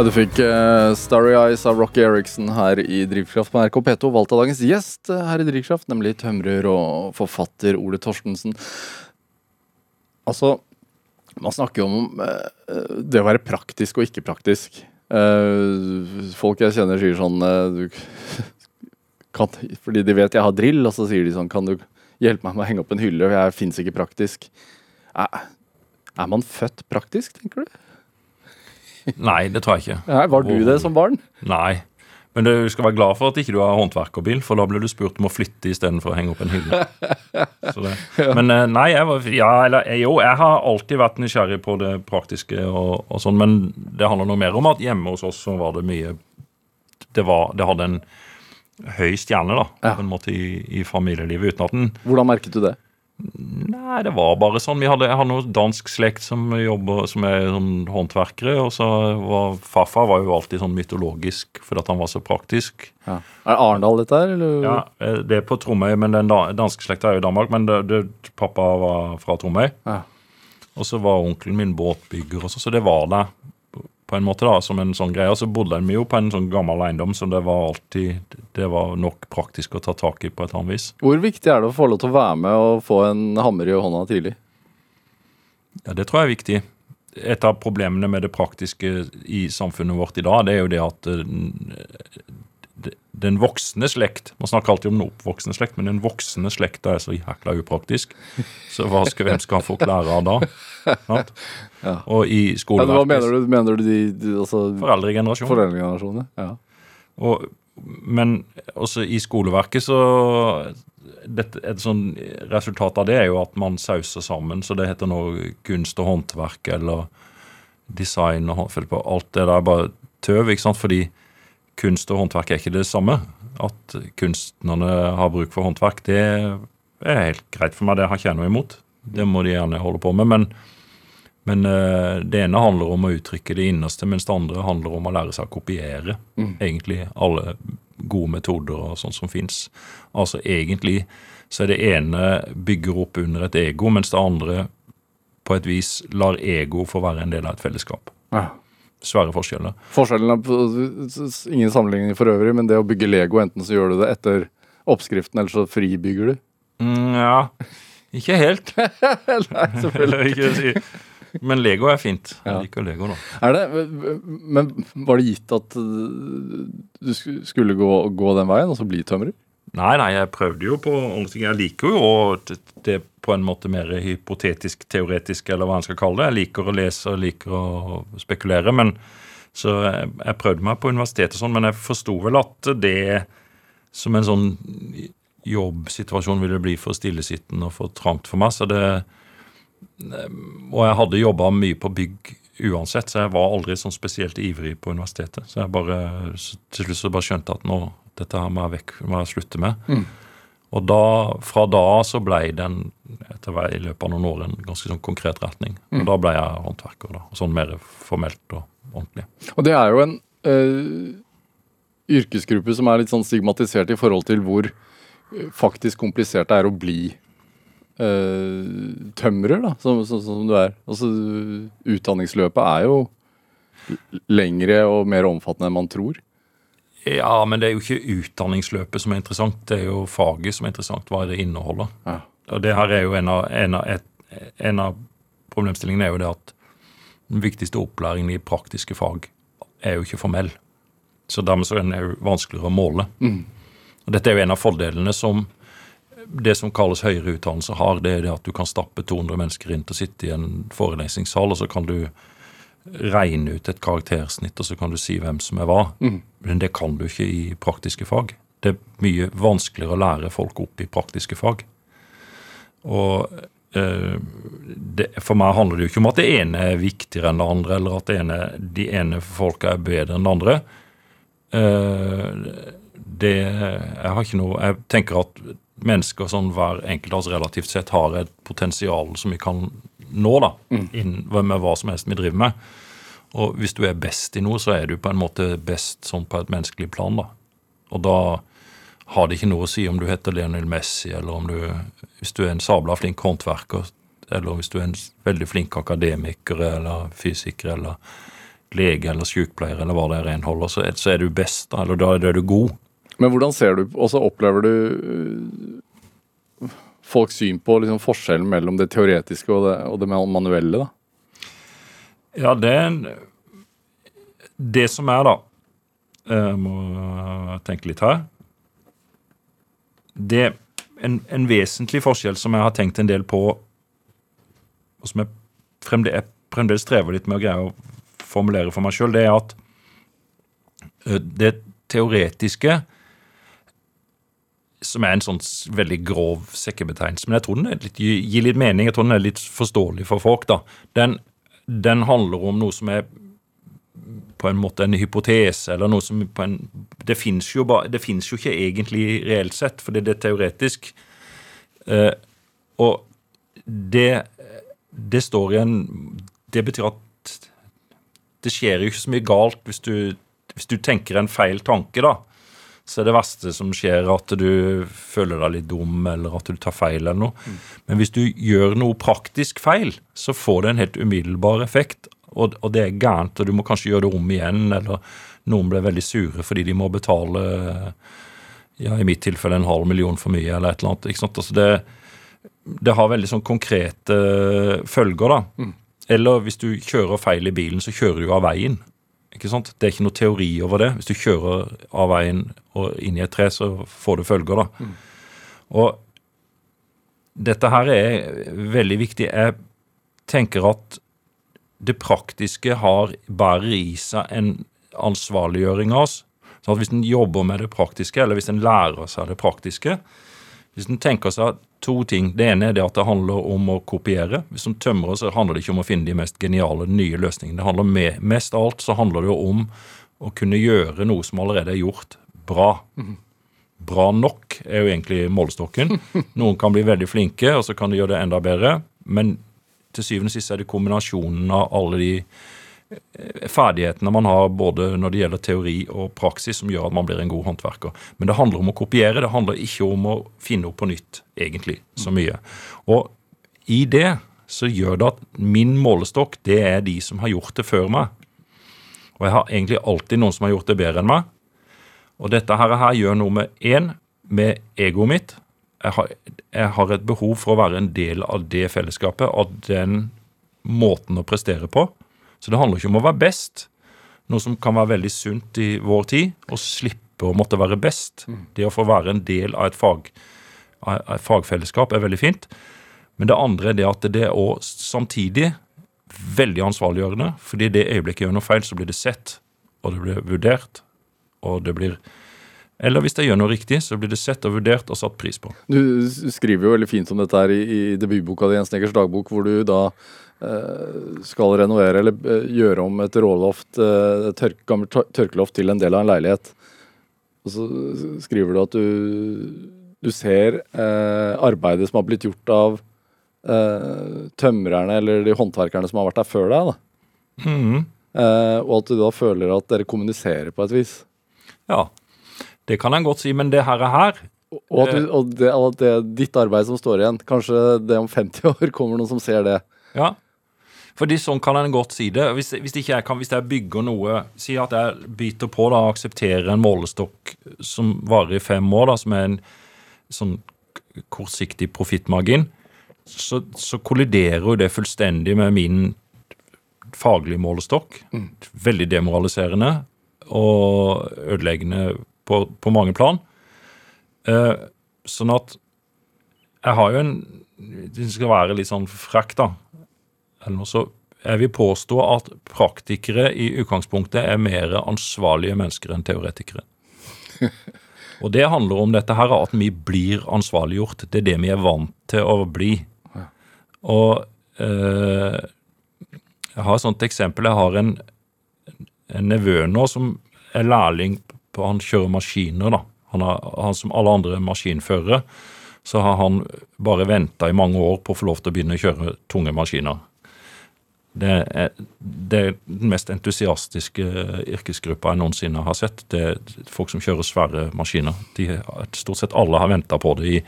Ja, Du fikk uh, Starry Eyes av Rocky Eriksen her i Drivkraft på NRK P2, valgt av dagens gjest eh, her i Drivkraft, nemlig tømrer og forfatter Ole Torstensen. Altså, man snakker jo om uh, det å være praktisk og ikke praktisk. Uh, folk jeg kjenner sier sånn du, kan, Fordi de vet jeg har drill, og så sier de sånn Kan du hjelpe meg med å henge opp en hylle? Jeg fins ikke praktisk. Er, er man født praktisk, tenker du? Nei, det tror jeg ikke. Nei, var du det som barn? Nei. Men du skal være glad for at ikke du har håndverkerbil, for da ble du spurt om å flytte istedenfor å henge opp en hylle. Så det. Men eh, nei, jeg var, ja, eller, eh, jo, jeg har alltid vært nysgjerrig på det praktiske og, og sånn, men det handler noe mer om at hjemme hos oss så var det mye Det, var, det hadde en høy stjerne, da, Ja. på en måte i, i familielivet, uten at den Hvordan merket du det? Nei, det var bare sånn. Vi hadde, jeg hadde noe dansk slekt som jobber, som er sånn håndverkere. Og så var farfar var jo alltid sånn mytologisk fordi han var så praktisk. Ja. Er det Arendal dette her, eller? Ja, eh, Det er på Tromøy, men den danske slekta er jo i Danmark. Men det, det, pappa var fra Tromøy. Ja. Og så var onkelen min båtbygger, også, så, så det var der på en måte da, som en sånn greie. Og så bodde vi jo på en sånn gammel eiendom, så det var alltid det var nok praktisk å ta tak i på et annet vis. Hvor viktig er det å få lov til å være med og få en hammer i hånda tidlig? Ja, Det tror jeg er viktig. Et av problemene med det praktiske i samfunnet vårt i dag, det er jo det at eh, den voksne slekt Man snakker alltid om den oppvoksende slekt, men den voksne slekta er så jækla upraktisk. Så skal, hvem skal forklare av da? Ja. Og i Ja, hva mener du? Mener du de, de altså, Foreldregenerasjonen. Foreldregenerasjonen, Ja. Og, men også i skoleverket så dette, Et sånn resultat av det er jo at man sauser sammen, så det heter nå kunst og håndverk eller design og håndverk på alt det der. bare tøv, ikke sant? fordi kunst og håndverk er ikke det samme. At kunstnerne har bruk for håndverk, det er helt greit for meg. Det har ikke jeg noe imot. Det må de gjerne holde på med. Men, men eh, det ene handler om å uttrykke det innerste, mens det andre handler om å lære seg å kopiere egentlig alle gode metoder og sånt som fins. Altså egentlig så er det ene bygger opp under et ego, mens det andre på et vis lar ego få være en del av et fellesskap. Ja. Svære forskjellene. Forskjellen er Ingen sammenligning for øvrig, men det å bygge Lego, enten så gjør du det etter oppskriften, eller så fribygger du. Mm, ja, ikke helt. Nei, selvfølgelig. Ikke. Men Lego er fint. Ja. Jeg liker Lego, da. Er det, men var det gitt at du skulle gå, gå den veien, altså bli tømrer? Nei, nei, jeg prøvde jo på ting. Jeg liker jo og det, er på en måte mer hypotetisk, teoretisk, eller hva en skal kalle det. Jeg liker å lese og liker å spekulere. men Så jeg, jeg prøvde meg på universitetet sånn, men jeg forsto vel at det som en sånn jobbsituasjon ville bli for stillesittende og for trangt for meg. så det Og jeg hadde jobba mye på bygg uansett, så jeg var aldri sånn spesielt ivrig på universitetet. Så jeg bare, til slutt så bare skjønte at nå, dette her må jeg vekk, må jeg slutte med. Og da, fra da så ble den en, etter hvert i løpet av noen år en ganske sånn konkret retning. Og da ble jeg håndverker, da. Sånn mer formelt og ordentlig. Og det er jo en øh, yrkesgruppe som er litt sånn stigmatisert i forhold til hvor uh, faktisk komplisert det er å bli øh, tømrer, da, som, som, som du er. Altså, utdanningsløpet er jo lengre og mer omfattende enn man tror. Ja, men det er jo ikke utdanningsløpet som er interessant, det er jo faget som er interessant. Hva det inneholder. Ja. Og det her er jo en av, en av, et, en av problemstillingene er jo det at den viktigste opplæringen i praktiske fag er jo ikke formell. Så dermed så er den jo vanskeligere å måle. Og dette er jo en av fordelene som det som kalles høyere utdannelse har, det er det at du kan stappe 200 mennesker inn til å sitte i en forelesningssal, og så kan du regne ut et karaktersnitt, og så kan du si hvem som er hva. Men det kan du ikke i praktiske fag. Det er mye vanskeligere å lære folk opp i praktiske fag. Og eh, det, for meg handler det jo ikke om at det ene er viktigere enn det andre, eller at det ene, de ene folka er bedre enn det andre. Eh, det Jeg har ikke noe Jeg tenker at mennesker sånn hver enkelt av oss relativt sett har et potensial som vi kan nå, da, inn, med hva som helst vi driver med. Og hvis du er best i noe, så er du på en måte best sånn på et menneskelig plan, da. Og da har det ikke noe å si om du heter Lionel Messi, eller om du Hvis du er en sabla flink håndverker, eller hvis du er en veldig flink akademiker eller fysiker eller lege eller sykepleier eller hva det er renholder, så så er du best, da. Eller da er du god. Men hvordan ser du, og så opplever du folks syn på liksom, forskjellen mellom det teoretiske og det, og det manuelle? da? Ja, det er en Det som er, da Jeg må tenke litt her. Det en, en vesentlig forskjell som jeg har tenkt en del på, og som jeg fremdeles, fremdeles strever litt med å greie å formulere for meg sjøl, det er at eh, det teoretiske som er en sånn veldig grov sekkebetegnelse. Men jeg tror den litt, gir litt mening. Jeg tror den er litt forståelig for folk. da. Den, den handler om noe som er på en måte en hypotese, eller noe som på en Det fins jo, jo ikke egentlig reelt sett, fordi det er teoretisk. Eh, og det, det står i en Det betyr at det skjer jo ikke så mye galt hvis du, hvis du tenker en feil tanke, da så er det verste som skjer at du føler deg litt dum, eller at du tar feil, eller noe. Men hvis du gjør noe praktisk feil, så får det en helt umiddelbar effekt, og, og det er gærent, og du må kanskje gjøre det om igjen, eller noen blir veldig sure fordi de må betale, ja, i mitt tilfelle en halv million for mye, eller et eller annet. ikke sant? Altså det, det har veldig sånn konkrete følger, da. Eller hvis du kjører feil i bilen, så kjører du av veien. Ikke sant? Det er ikke noe teori over det. Hvis du kjører av veien og inn i et tre, så får det følger, da. Og dette her er veldig viktig. Jeg tenker at det praktiske har bærer i seg en ansvarliggjøring av oss. Så at hvis en jobber med det praktiske, eller hvis en lærer seg det praktiske Hvis en tenker seg to ting Det ene er det at det handler om å kopiere. Hvis en tømrer, så handler det ikke om å finne de mest geniale nye løsningene. Det handler med, Mest av alt så handler det om å kunne gjøre noe som allerede er gjort, bra. Bra nok er jo egentlig målestokken. Noen kan bli veldig flinke, og så kan de gjøre det enda bedre. Men til syvende og sist er det kombinasjonen av alle de ferdighetene man har både når det gjelder teori og praksis, som gjør at man blir en god håndverker. Men det handler om å kopiere, det handler ikke om å finne opp på nytt, egentlig, så mye. Og i det så gjør det at min målestokk, det er de som har gjort det før meg. Og jeg har egentlig alltid noen som har gjort det bedre enn meg. Og dette her, her gjør noe med én, med egoet mitt. Jeg har, jeg har et behov for å være en del av det fellesskapet, av den måten å prestere på. Så det handler ikke om å være best, noe som kan være veldig sunt i vår tid, å slippe å måtte være best. Det å få være en del av et, fag, av et fagfellesskap er veldig fint. Men det andre er det at det er også samtidig veldig ansvarliggjørende. fordi i det øyeblikket jeg gjør noe feil, så blir det sett, og det blir vurdert, og det blir Eller hvis jeg gjør noe riktig, så blir det sett og vurdert og satt pris på. Du skriver jo veldig fint om dette her i, i debutboka di, Jens Snekkers dagbok, hvor du da eh, skal renovere eller eh, gjøre om et råloft, eh, et tørk, gammelt tørkeloft til en del av en leilighet. Og så skriver du at du, du ser arbeidet som har blitt gjort av tømrerne eller de håndverkerne som har vært der før deg, da. Mhm. Eh, og at du da føler at dere kommuniserer på et vis. Ja, det kan jeg godt si, men det her er her. Og at, du, og det, og det er ditt arbeid som står igjen. Kanskje det om 50 år kommer noen som ser det. Ja. Fordi sånn kan en godt si det. Hvis, hvis, jeg kan, hvis jeg bygger noe Si at jeg byter på da, og aksepterer en målestokk som varer i fem år, da, som er en sånn kortsiktig profittmargin, så, så kolliderer jo det fullstendig med min faglige målestokk. Veldig demoraliserende og ødeleggende på, på mange plan. Eh, sånn at jeg har jo en Det skal være litt sånn frekk, da. Eller noe så jeg vil påstå at praktikere i utgangspunktet er mer ansvarlige mennesker enn teoretikere. Og det handler om dette her, at vi blir ansvarliggjort. Det er det vi er vant til å bli. Og eh, jeg har et sånt eksempel. Jeg har en, en nevø nå som er lærling Han kjører maskiner, da. Han, har, han Som alle andre maskinførere så har han bare venta i mange år på å få lov til å begynne å kjøre tunge maskiner. Det er, det er den mest entusiastiske yrkesgruppa jeg noensinne har sett. Det er folk som kjører svære maskiner. De, stort sett alle har venta på det i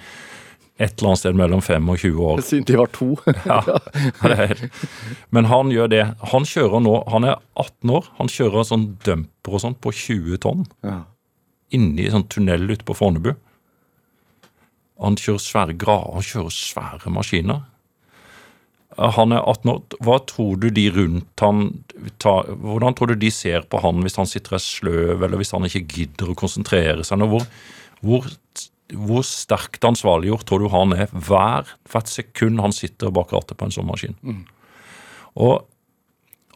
et eller annet sted mellom 5 og 20 år. Siden de var to. Ja. Men han gjør det. Han kjører nå, han er 18 år. Han kjører sånn dumper og sånn på 20 tonn Ja. inni sånn tunnel ute på Fornebu. Han kjører svære grader, han kjører svære maskiner. Han er 18 år. Hva tror du de rundt han tar, Hvordan tror du de ser på han hvis han sitter og er sløv, eller hvis han ikke gidder å konsentrere seg? Hvor, hvor, hvor sterkt ansvarliggjort tror du han er hver, hvert sekund han sitter bak rattet på en sånn maskin? Og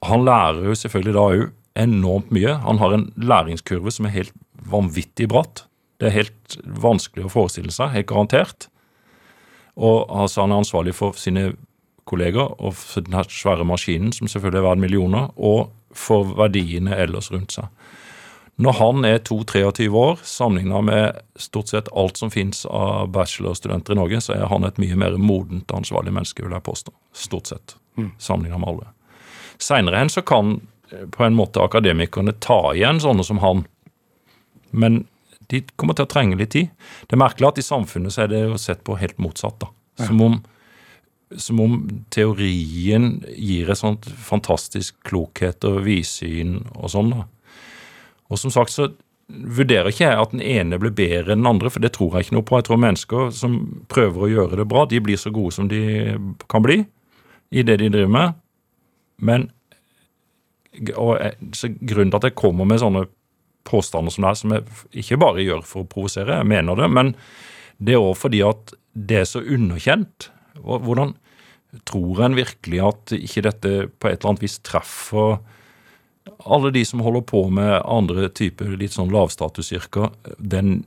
han lærer jo selvfølgelig da òg enormt mye. Han har en læringskurve som er helt vanvittig bratt. Det er helt vanskelig å forestille seg, helt garantert. Og altså, han er ansvarlig for sine kolleger og for den svære maskinen, som selvfølgelig er verd millioner, og for verdiene ellers rundt seg. Når han er 2-23 år, sammenlignet med stort sett alt som finnes av bachelorstudenter i Norge, så er han et mye mer modent og ansvarlig menneske, vil jeg påstå. Stort sett. Sammenlignet med alle. Seinere hen så kan eh, på en måte akademikerne ta igjen sånne som han, men de kommer til å trenge litt tid. Det er merkelig at i samfunnet så er det jo sett på helt motsatt. da. Som om, som om teorien gir et sånt fantastisk klokhet og vidsyn og sånn. da. Og som sagt så vurderer ikke jeg at den ene blir bedre enn den andre, for det tror jeg ikke noe på. Jeg tror mennesker som prøver å gjøre det bra, de blir så gode som de kan bli i det de driver med. Men og så Grunnen til at jeg kommer med sånne påstander som det er, som jeg ikke bare gjør for å provosere, jeg mener det, men det er òg fordi at det er så underkjent. Hvordan tror en virkelig at ikke dette på et eller annet vis treffer alle de som holder på med andre typer litt sånn lavstatusyrker, den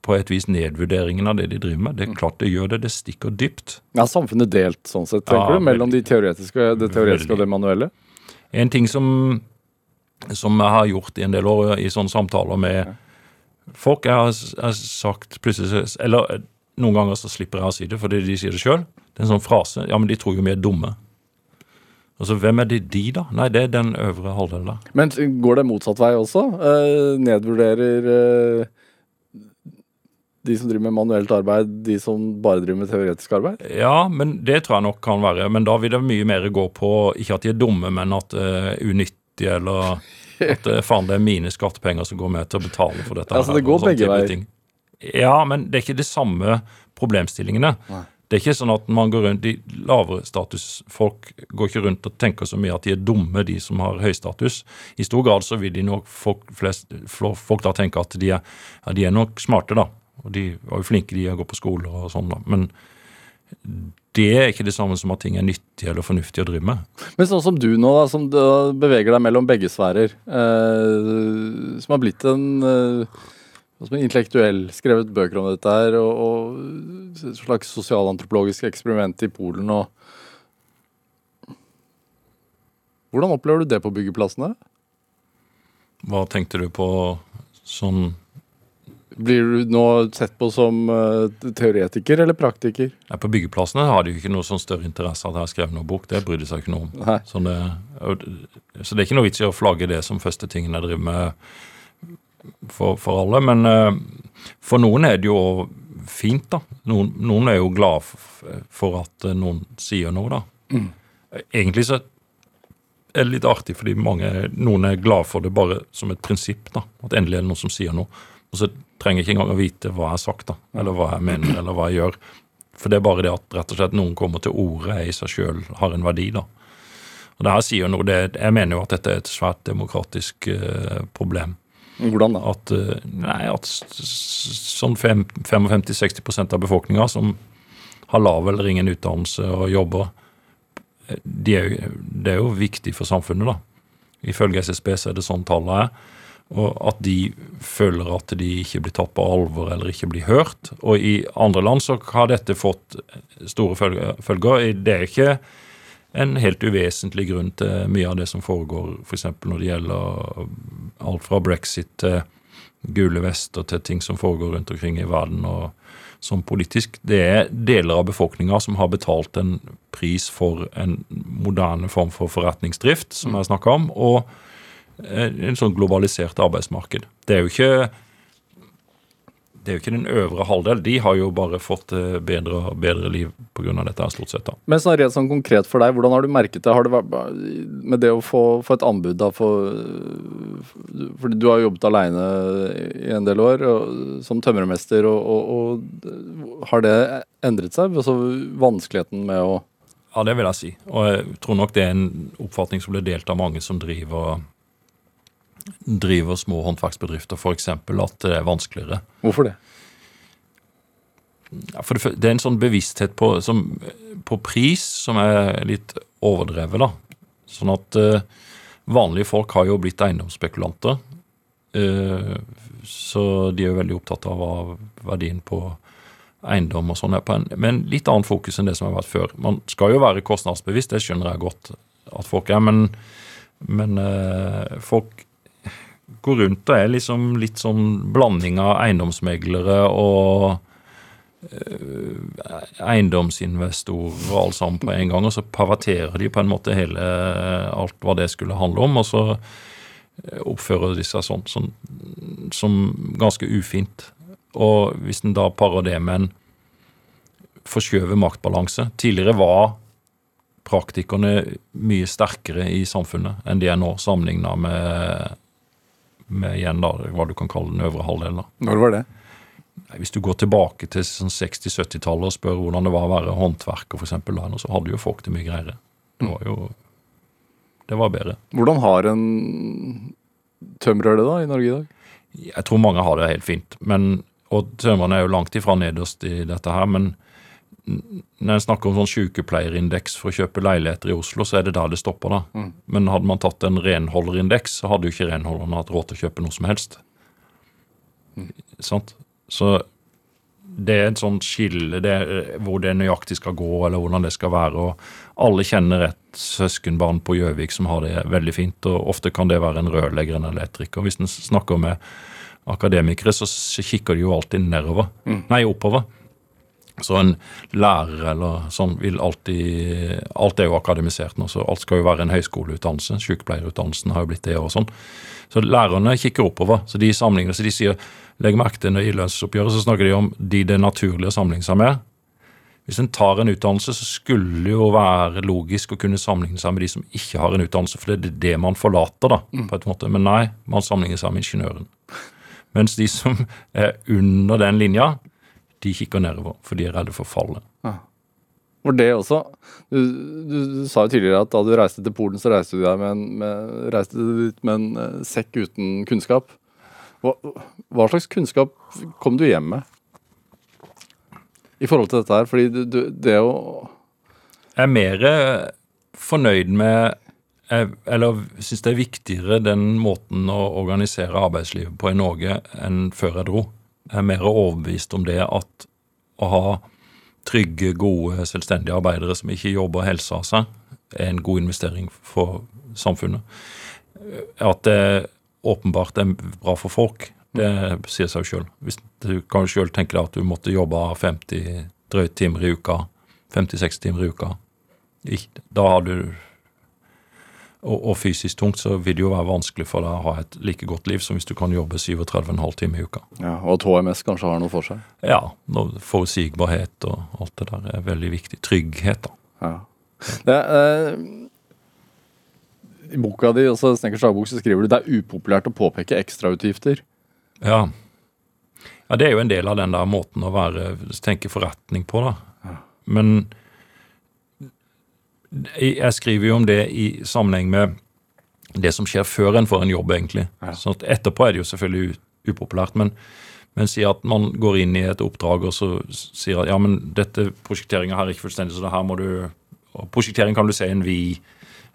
på et vis nedvurderingen av det de driver med. Det er klart det gjør det, det stikker dypt. Ja, samfunnet delt sånn sett, tenker Ja, du? Mellom de teoretiske, det teoretiske og det manuelle? En ting som som jeg har gjort i en del år i sånne samtaler med folk. Jeg har, jeg har sagt plutselig Eller eh, noen ganger så slipper jeg å si det fordi de sier det sjøl. Det er en sånn frase. Ja, men de tror jo vi er dumme. Altså, Hvem er det de, da? Nei, det er den øvre halvdelen. da. Men går det motsatt vei også? Eh, nedvurderer eh, de som driver med manuelt arbeid, de som bare driver med teoretisk arbeid? Ja, men det tror jeg nok kan være. Men da vil det mye mer gå på ikke at de er dumme, men at er unyttige, eller at eh, faen, det er mine skattepenger som går med til å betale for dette. Altså, her, det går begge veier. Ja, men det er ikke de samme problemstillingene. Det er ikke sånn at man går rundt, De lavere statusfolk går ikke rundt og tenker så mye at de er dumme, de som har høy status. I stor grad så vil de nok folk, flest, folk da tenke at de er, ja, de er nok smarte, da. Og de var jo flinke, de og går på skole og sånn, da. Men det er ikke det samme som at ting er nyttig eller fornuftig å drive med. Men sånn som du nå, da, som beveger deg mellom begge sfærer, eh, som har blitt en eh, som er intellektuell, skrevet bøker om dette her, og, og et slags sosialantropologisk eksperiment i Polen og Hvordan opplever du det på byggeplassene? Hva tenkte du på sånn Blir du nå sett på som eh, teoretiker eller praktiker? Nei, På byggeplassene har de jo ikke noe sånn større interesse av at jeg har skrevet noen bok. Det bryr de seg ikke noe om. Så det, det- så det er ikke noe vits i å flagge det som første tingen jeg driver med for, for alle. Men uh, for noen er det jo fint, da. Noen, noen er jo glad f- for at eh, noen sier noe, da. Egentlig så er det litt artig, fordi mange, noen er glad for det bare som et prinsipp. da, At endelig er det noen som sier noe. Og så trenger jeg ikke engang å vite hva jeg har sagt, da, eller hva jeg mener, eller hva jeg gjør. For det er bare det at rett og slett noen kommer til orde i seg sjøl har en verdi, da. Og det her sier noe, det, Jeg mener jo at dette er et svært demokratisk uh, problem. Hvordan da? At, eh, nei, at sånn 55-60% av befolkninga som har lav eller ingen utdannelse og jobber, eh, de er, jo- det er jo viktig for samfunnet, da. Ifølge SSB så er det sånn tallet er. Og at de føler at de ikke blir tatt på alvor eller ikke blir hørt. Og i andre land så har dette fått store følger. Det er ikke en helt uvesentlig grunn til mye av det som foregår, f.eks. når det gjelder alt fra brexit til gule vester til ting som foregår rundt omkring i verden. og som politisk. Det er deler av befolkninga som har betalt en pris for en moderne form for forretningsdrift, som jeg snakka om, og eh, en sånn globalisert arbeidsmarked. Det er jo ikke det er jo ikke den øvre halvdel. De har jo bare fått eh, bedre og bedre liv pga. dette, stort sett. da. Men sånn rent sånn konkret for deg, hvordan har du merket det? Har det vært med det å få, få et anbud da for Fordi du har jobbet aleine i en del år og, som tømrermester, og, og, og har det endret seg? Altså vanskeligheten med å Ja, det vil jeg si. Og jeg tror nok det er en oppfatning som blir delt av mange som driver driver små håndverksbedrifter, f.eks. at det er vanskeligere. Hvorfor det? Ja, for det, det er en sånn bevissthet på, som, på pris som er litt overdrevet, da. Sånn at eh, vanlige folk har jo blitt eiendomsspekulanter. Eh, så de er jo veldig opptatt av hva verdien på eiendom og sånn er på en, med litt annen fokus enn det som har vært før. Man skal jo være kostnadsbevisst, det skjønner jeg godt at folk er, men, men eh, folk går rundt og er liksom litt sånn blanding av eiendomsmeglere og eh, eiendomsinvestorer og alt sammen på en gang, og så perverterer de på en måte hele alt hva det skulle handle om, og så eh, oppfører de seg sånn, sånn som ganske ufint. Og hvis en da parer det med en forskjøvet maktbalanse Tidligere var praktikerne mye sterkere i samfunnet enn de er nå, sammenligna med, med igjen da, hva du kan kalle den øvre halvdelen. Når var det? Hvis du går tilbake til sånn 60-70-tallet og spør hvordan det var å være håndverker, for eksempel, da, så hadde jo folk det mye greiere. Det var jo Det var bedre. Hvordan har en tømrer det da i Norge i dag? Jeg tror mange har det helt fint. Men, og tømrerne er jo langt ifra nederst i dette her. Men når en snakker om sånn sykepleierindeks for å kjøpe leiligheter i Oslo, så er det der det stopper. da. Men hadde man tatt en renholderindeks, så hadde jo ikke renholderne hatt råd til å kjøpe noe som helst. Sant? Så det er et sånt skille det er, hvor det nøyaktig skal gå, eller hvordan det skal være. og Alle kjenner et søskenbarn på Gjøvik som har det veldig fint, og ofte kan det være en rørlegger eller elektriker. Hvis en snakker med akademikere, så kikker de jo alltid nedover. Nei, oppover. Så en lærer eller sånn vil alltid Alt er jo akademisert nå, så alt skal jo være en høyskoleutdannelse. Sykepleierutdannelsen har jo blitt det og sånn. Så lærerne kikker oppover. Så de sammenligner, så de sier Legg merke til i lønnsoppgjøret så snakker de om de det er naturlig å sammenligne seg med. Hvis en tar en utdannelse, så skulle det jo være logisk å kunne sammenligne seg med de som ikke har en utdannelse, for det er det man forlater, da, på et måte. Men nei, man sammenligner seg med ingeniøren. Mens de som er under den linja, de kikker nedover, for de er redde for fallet. For det også du, du, du sa jo tidligere at da du reiste til Polen, så reiste du, deg med en, med, reiste dit med en eh, sekk uten kunnskap. Hva, hva slags kunnskap kom du hjem med? I forhold til dette her, fordi du, du, det å Jeg er mer eh, fornøyd med eh, Eller syns det er viktigere den måten å organisere arbeidslivet på i Norge enn før jeg dro. Er mer overbevist om det at å ha trygge, gode, selvstendige arbeidere som ikke jobber helsa av seg, er en god investering for samfunnet. At det åpenbart er bra for folk, det sier seg jo sjøl. Du kan jo sjøl tenke deg at du måtte jobbe 50 drøyt timer i uka, 50-60 timer i uka. Da har du og, og fysisk tungt, så vil det jo være vanskelig for deg å ha et like godt liv som hvis du kan jobbe 37,5 timer i uka. ja, Og at HMS kanskje har noe for seg? Ja, forutsigbarhet og alt det der er veldig viktig. Trygghet, da. Ja. Det, eh, I boka di, også Snekkers dagbok, så skriver du det er upopulært å påpeke ekstrautgifter. Ja. ja, det er jo en del av den der måten å være, tenke forretning på, da. Men jeg skriver jo om det i sammenheng med det som skjer før en får en jobb, egentlig. Ja. Så etterpå er det jo selvfølgelig upopulært, men, men si at man går inn i et oppdrag og så sier at ja, men dette prosjekteringa her er ikke fullstendig, så det her må du Prosjektering kan du se en vid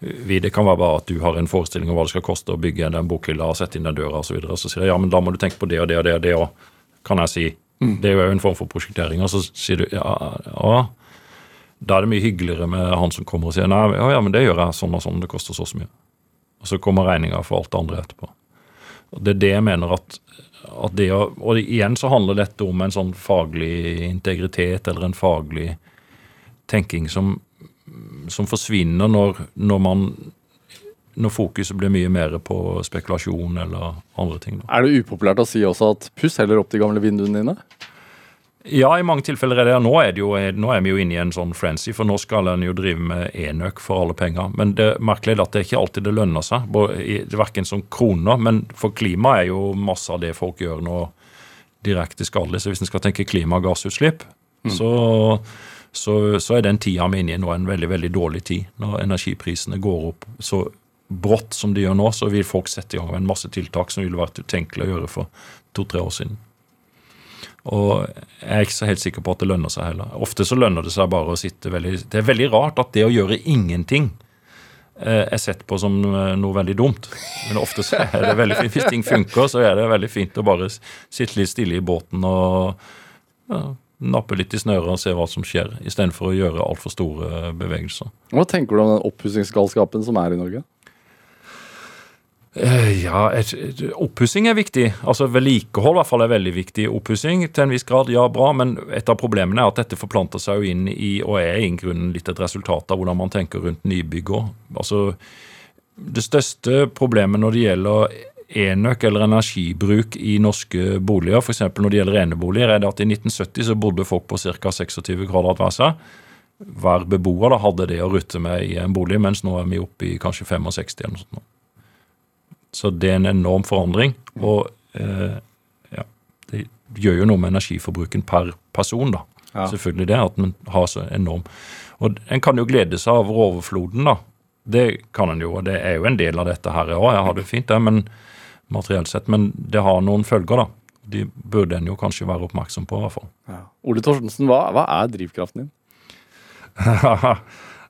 vi, Det kan være bare at du har en forestilling om hva det skal koste å bygge den bokhylla og sette inn den døra osv. Så, videre. så sier jeg ja, men da må du tenke på det og det og det og det òg, kan jeg si. Det er jo en form for prosjektering. Og så sier du ja, ja. Da er det mye hyggeligere med han som kommer og sier nei, ja, men det gjør jeg sånn og sånn, det koster så så mye. Og så kommer regninga for alt det andre etterpå. Og Det er det jeg mener at, at det å Og igjen så handler dette om en sånn faglig integritet eller en faglig tenking som, som forsvinner når, når man når fokuset blir mye mer på spekulasjon eller andre ting. Da. Er det upopulært å si også at puss heller opp de gamle vinduene dine? Ja, i mange tilfeller er det. Nå er, det jo, nå er vi jo inne i en sånn frenzy, for nå skal en jo drive med enøk for alle penger. Men det er merkelig at det ikke alltid det lønner seg, verken som kroner, men for klima er jo masse av det folk gjør nå direkte skadelig. Så hvis en skal tenke klimagassutslipp, så, så, så er den tida vi er inne i nå en veldig, veldig dårlig tid. Når energiprisene går opp så brått som de gjør nå, så vil folk sette i gang med en masse tiltak som ville vært utenkelig å gjøre for to-tre år siden. Og jeg er ikke så helt sikker på at det lønner seg heller. Ofte så lønner det seg bare å sitte veldig Det er veldig rart at det å gjøre ingenting eh, er sett på som eh, noe veldig dumt. Men ofte så er det veldig fint. Hvis ting funker, så er det veldig fint å bare sitte litt stille i båten og ja, nappe litt i snøret og se hva som skjer, istedenfor å gjøre altfor store bevegelser. Hva tenker du om den oppussingsgalskapen som er i Norge? Eh, Ja, oppussing er viktig. Altså Vedlikehold i hvert fall er veldig viktig. Oppussing til en viss grad, ja, bra, men et av problemene er at dette forplanter seg jo inn i, og er i grunnen litt et resultat av hvordan man tenker rundt nybygg òg. Altså, det største problemet når det gjelder enøk eller energibruk i norske boliger, f.eks. når det gjelder eneboliger, er det at i 1970 så bodde folk på ca. 26 kvadrat hver seg. Hver beboer da hadde det å rutte med i en bolig, mens nå er vi oppe i kanskje 65 eller noe sånt. Så det er en enorm forandring. Og eh, ja, det gjør jo noe med energiforbruken per person, da. Ja. Selvfølgelig det, at man har så enorm Og en kan jo glede seg over overfloden, da. Det kan en jo, og det er jo en del av dette her òg. Jeg har det fint, det, men materielt sett. Men det har noen følger, da. De burde en jo kanskje være oppmerksom på, i hvert fall. Ole Torstensen, hva, hva er drivkraften din?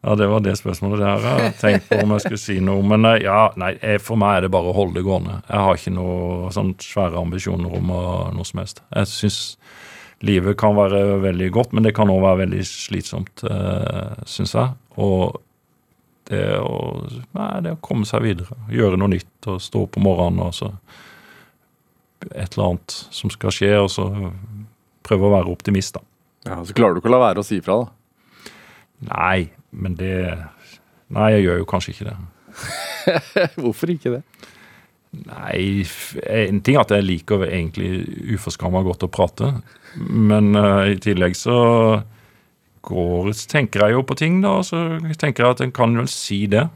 ja, det var det spørsmålet der. Jeg tenkte på om jeg skulle si noe. Men eh, ja, nei, eh, for meg er det bare å holde det gående. Jeg har ikke noe sånn svære ambisjoner om noe som helst. Jeg syns livet kan være veldig godt, men det kan òg være veldig slitsomt, uh, syns jeg. Og det å, nei, det å komme seg videre, gjøre noe nytt og stå opp om morgenen og så et eller annet som skal skje, og så prøve å være optimist, da. Ja, Så klarer du ikke å la være å si fra, da. Nei, men det Nei, jeg gjør jo kanskje ikke det. Hvorfor ikke det? Nei, en ting er at jeg liker egentlig uforskamma godt å prate, men uh, i tillegg så går, tenker jeg jo på ting, da, og så tenker jeg at en kan vel si det.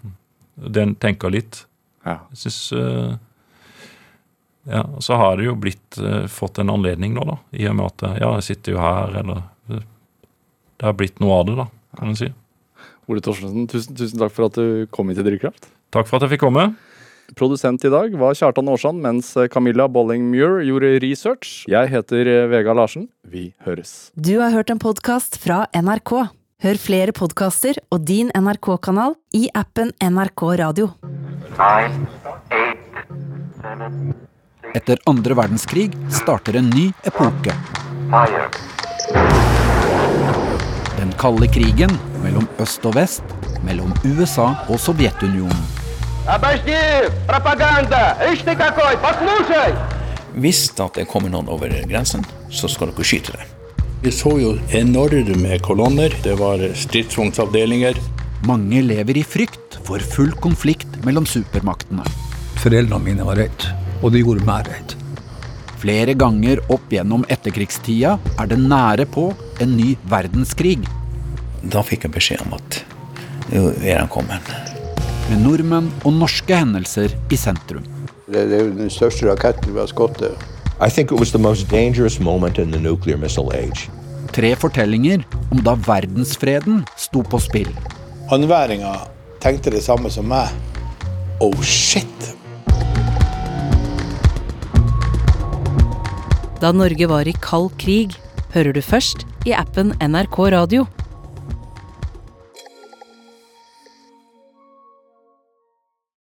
Den tenker litt. Ja. Jeg synes uh, Ja, så har det jo blitt uh, fått en anledning nå, da, i og med at ja, jeg sitter jo her, eller Det har blitt noe av det, da, kan en si. Ole Torstensen, tusen, tusen takk for at du kom hit til Drivkraft. Takk for at jeg fikk komme. Produsent i dag var Kjartan Aarsand, mens Camilla Bolling-Muir gjorde research. Jeg heter eh, Vega Larsen. Vi høres. Du har hørt en podkast fra NRK. Hør flere podkaster og din NRK-kanal i appen NRK Radio. Nine, eight, seven, Etter andre verdenskrig starter en ny epoke. Den kalde krigen mellom øst og vest, mellom USA og Sovjetunionen. Hvis det kommer noen over grensen, så skal dere skyte det. Vi så jo enorme kolonner. Det var stridsvognsavdelinger. Mange lever i frykt for full konflikt mellom supermaktene. Foreldrene mine var redde, og de gjorde meg redd. Flere ganger opp gjennom etterkrigstida er det nære på en ny verdenskrig, Da fikk jeg beskjed om at nå er han kommet. med nordmenn og norske hendelser i sentrum. Det, det er jo den største raketten vi har skutt. Tre fortellinger om da verdensfreden sto på spill. Anværinga tenkte det samme som meg. Oh shit! Da Norge var i kald krig, hører du først i appen NRK Radio.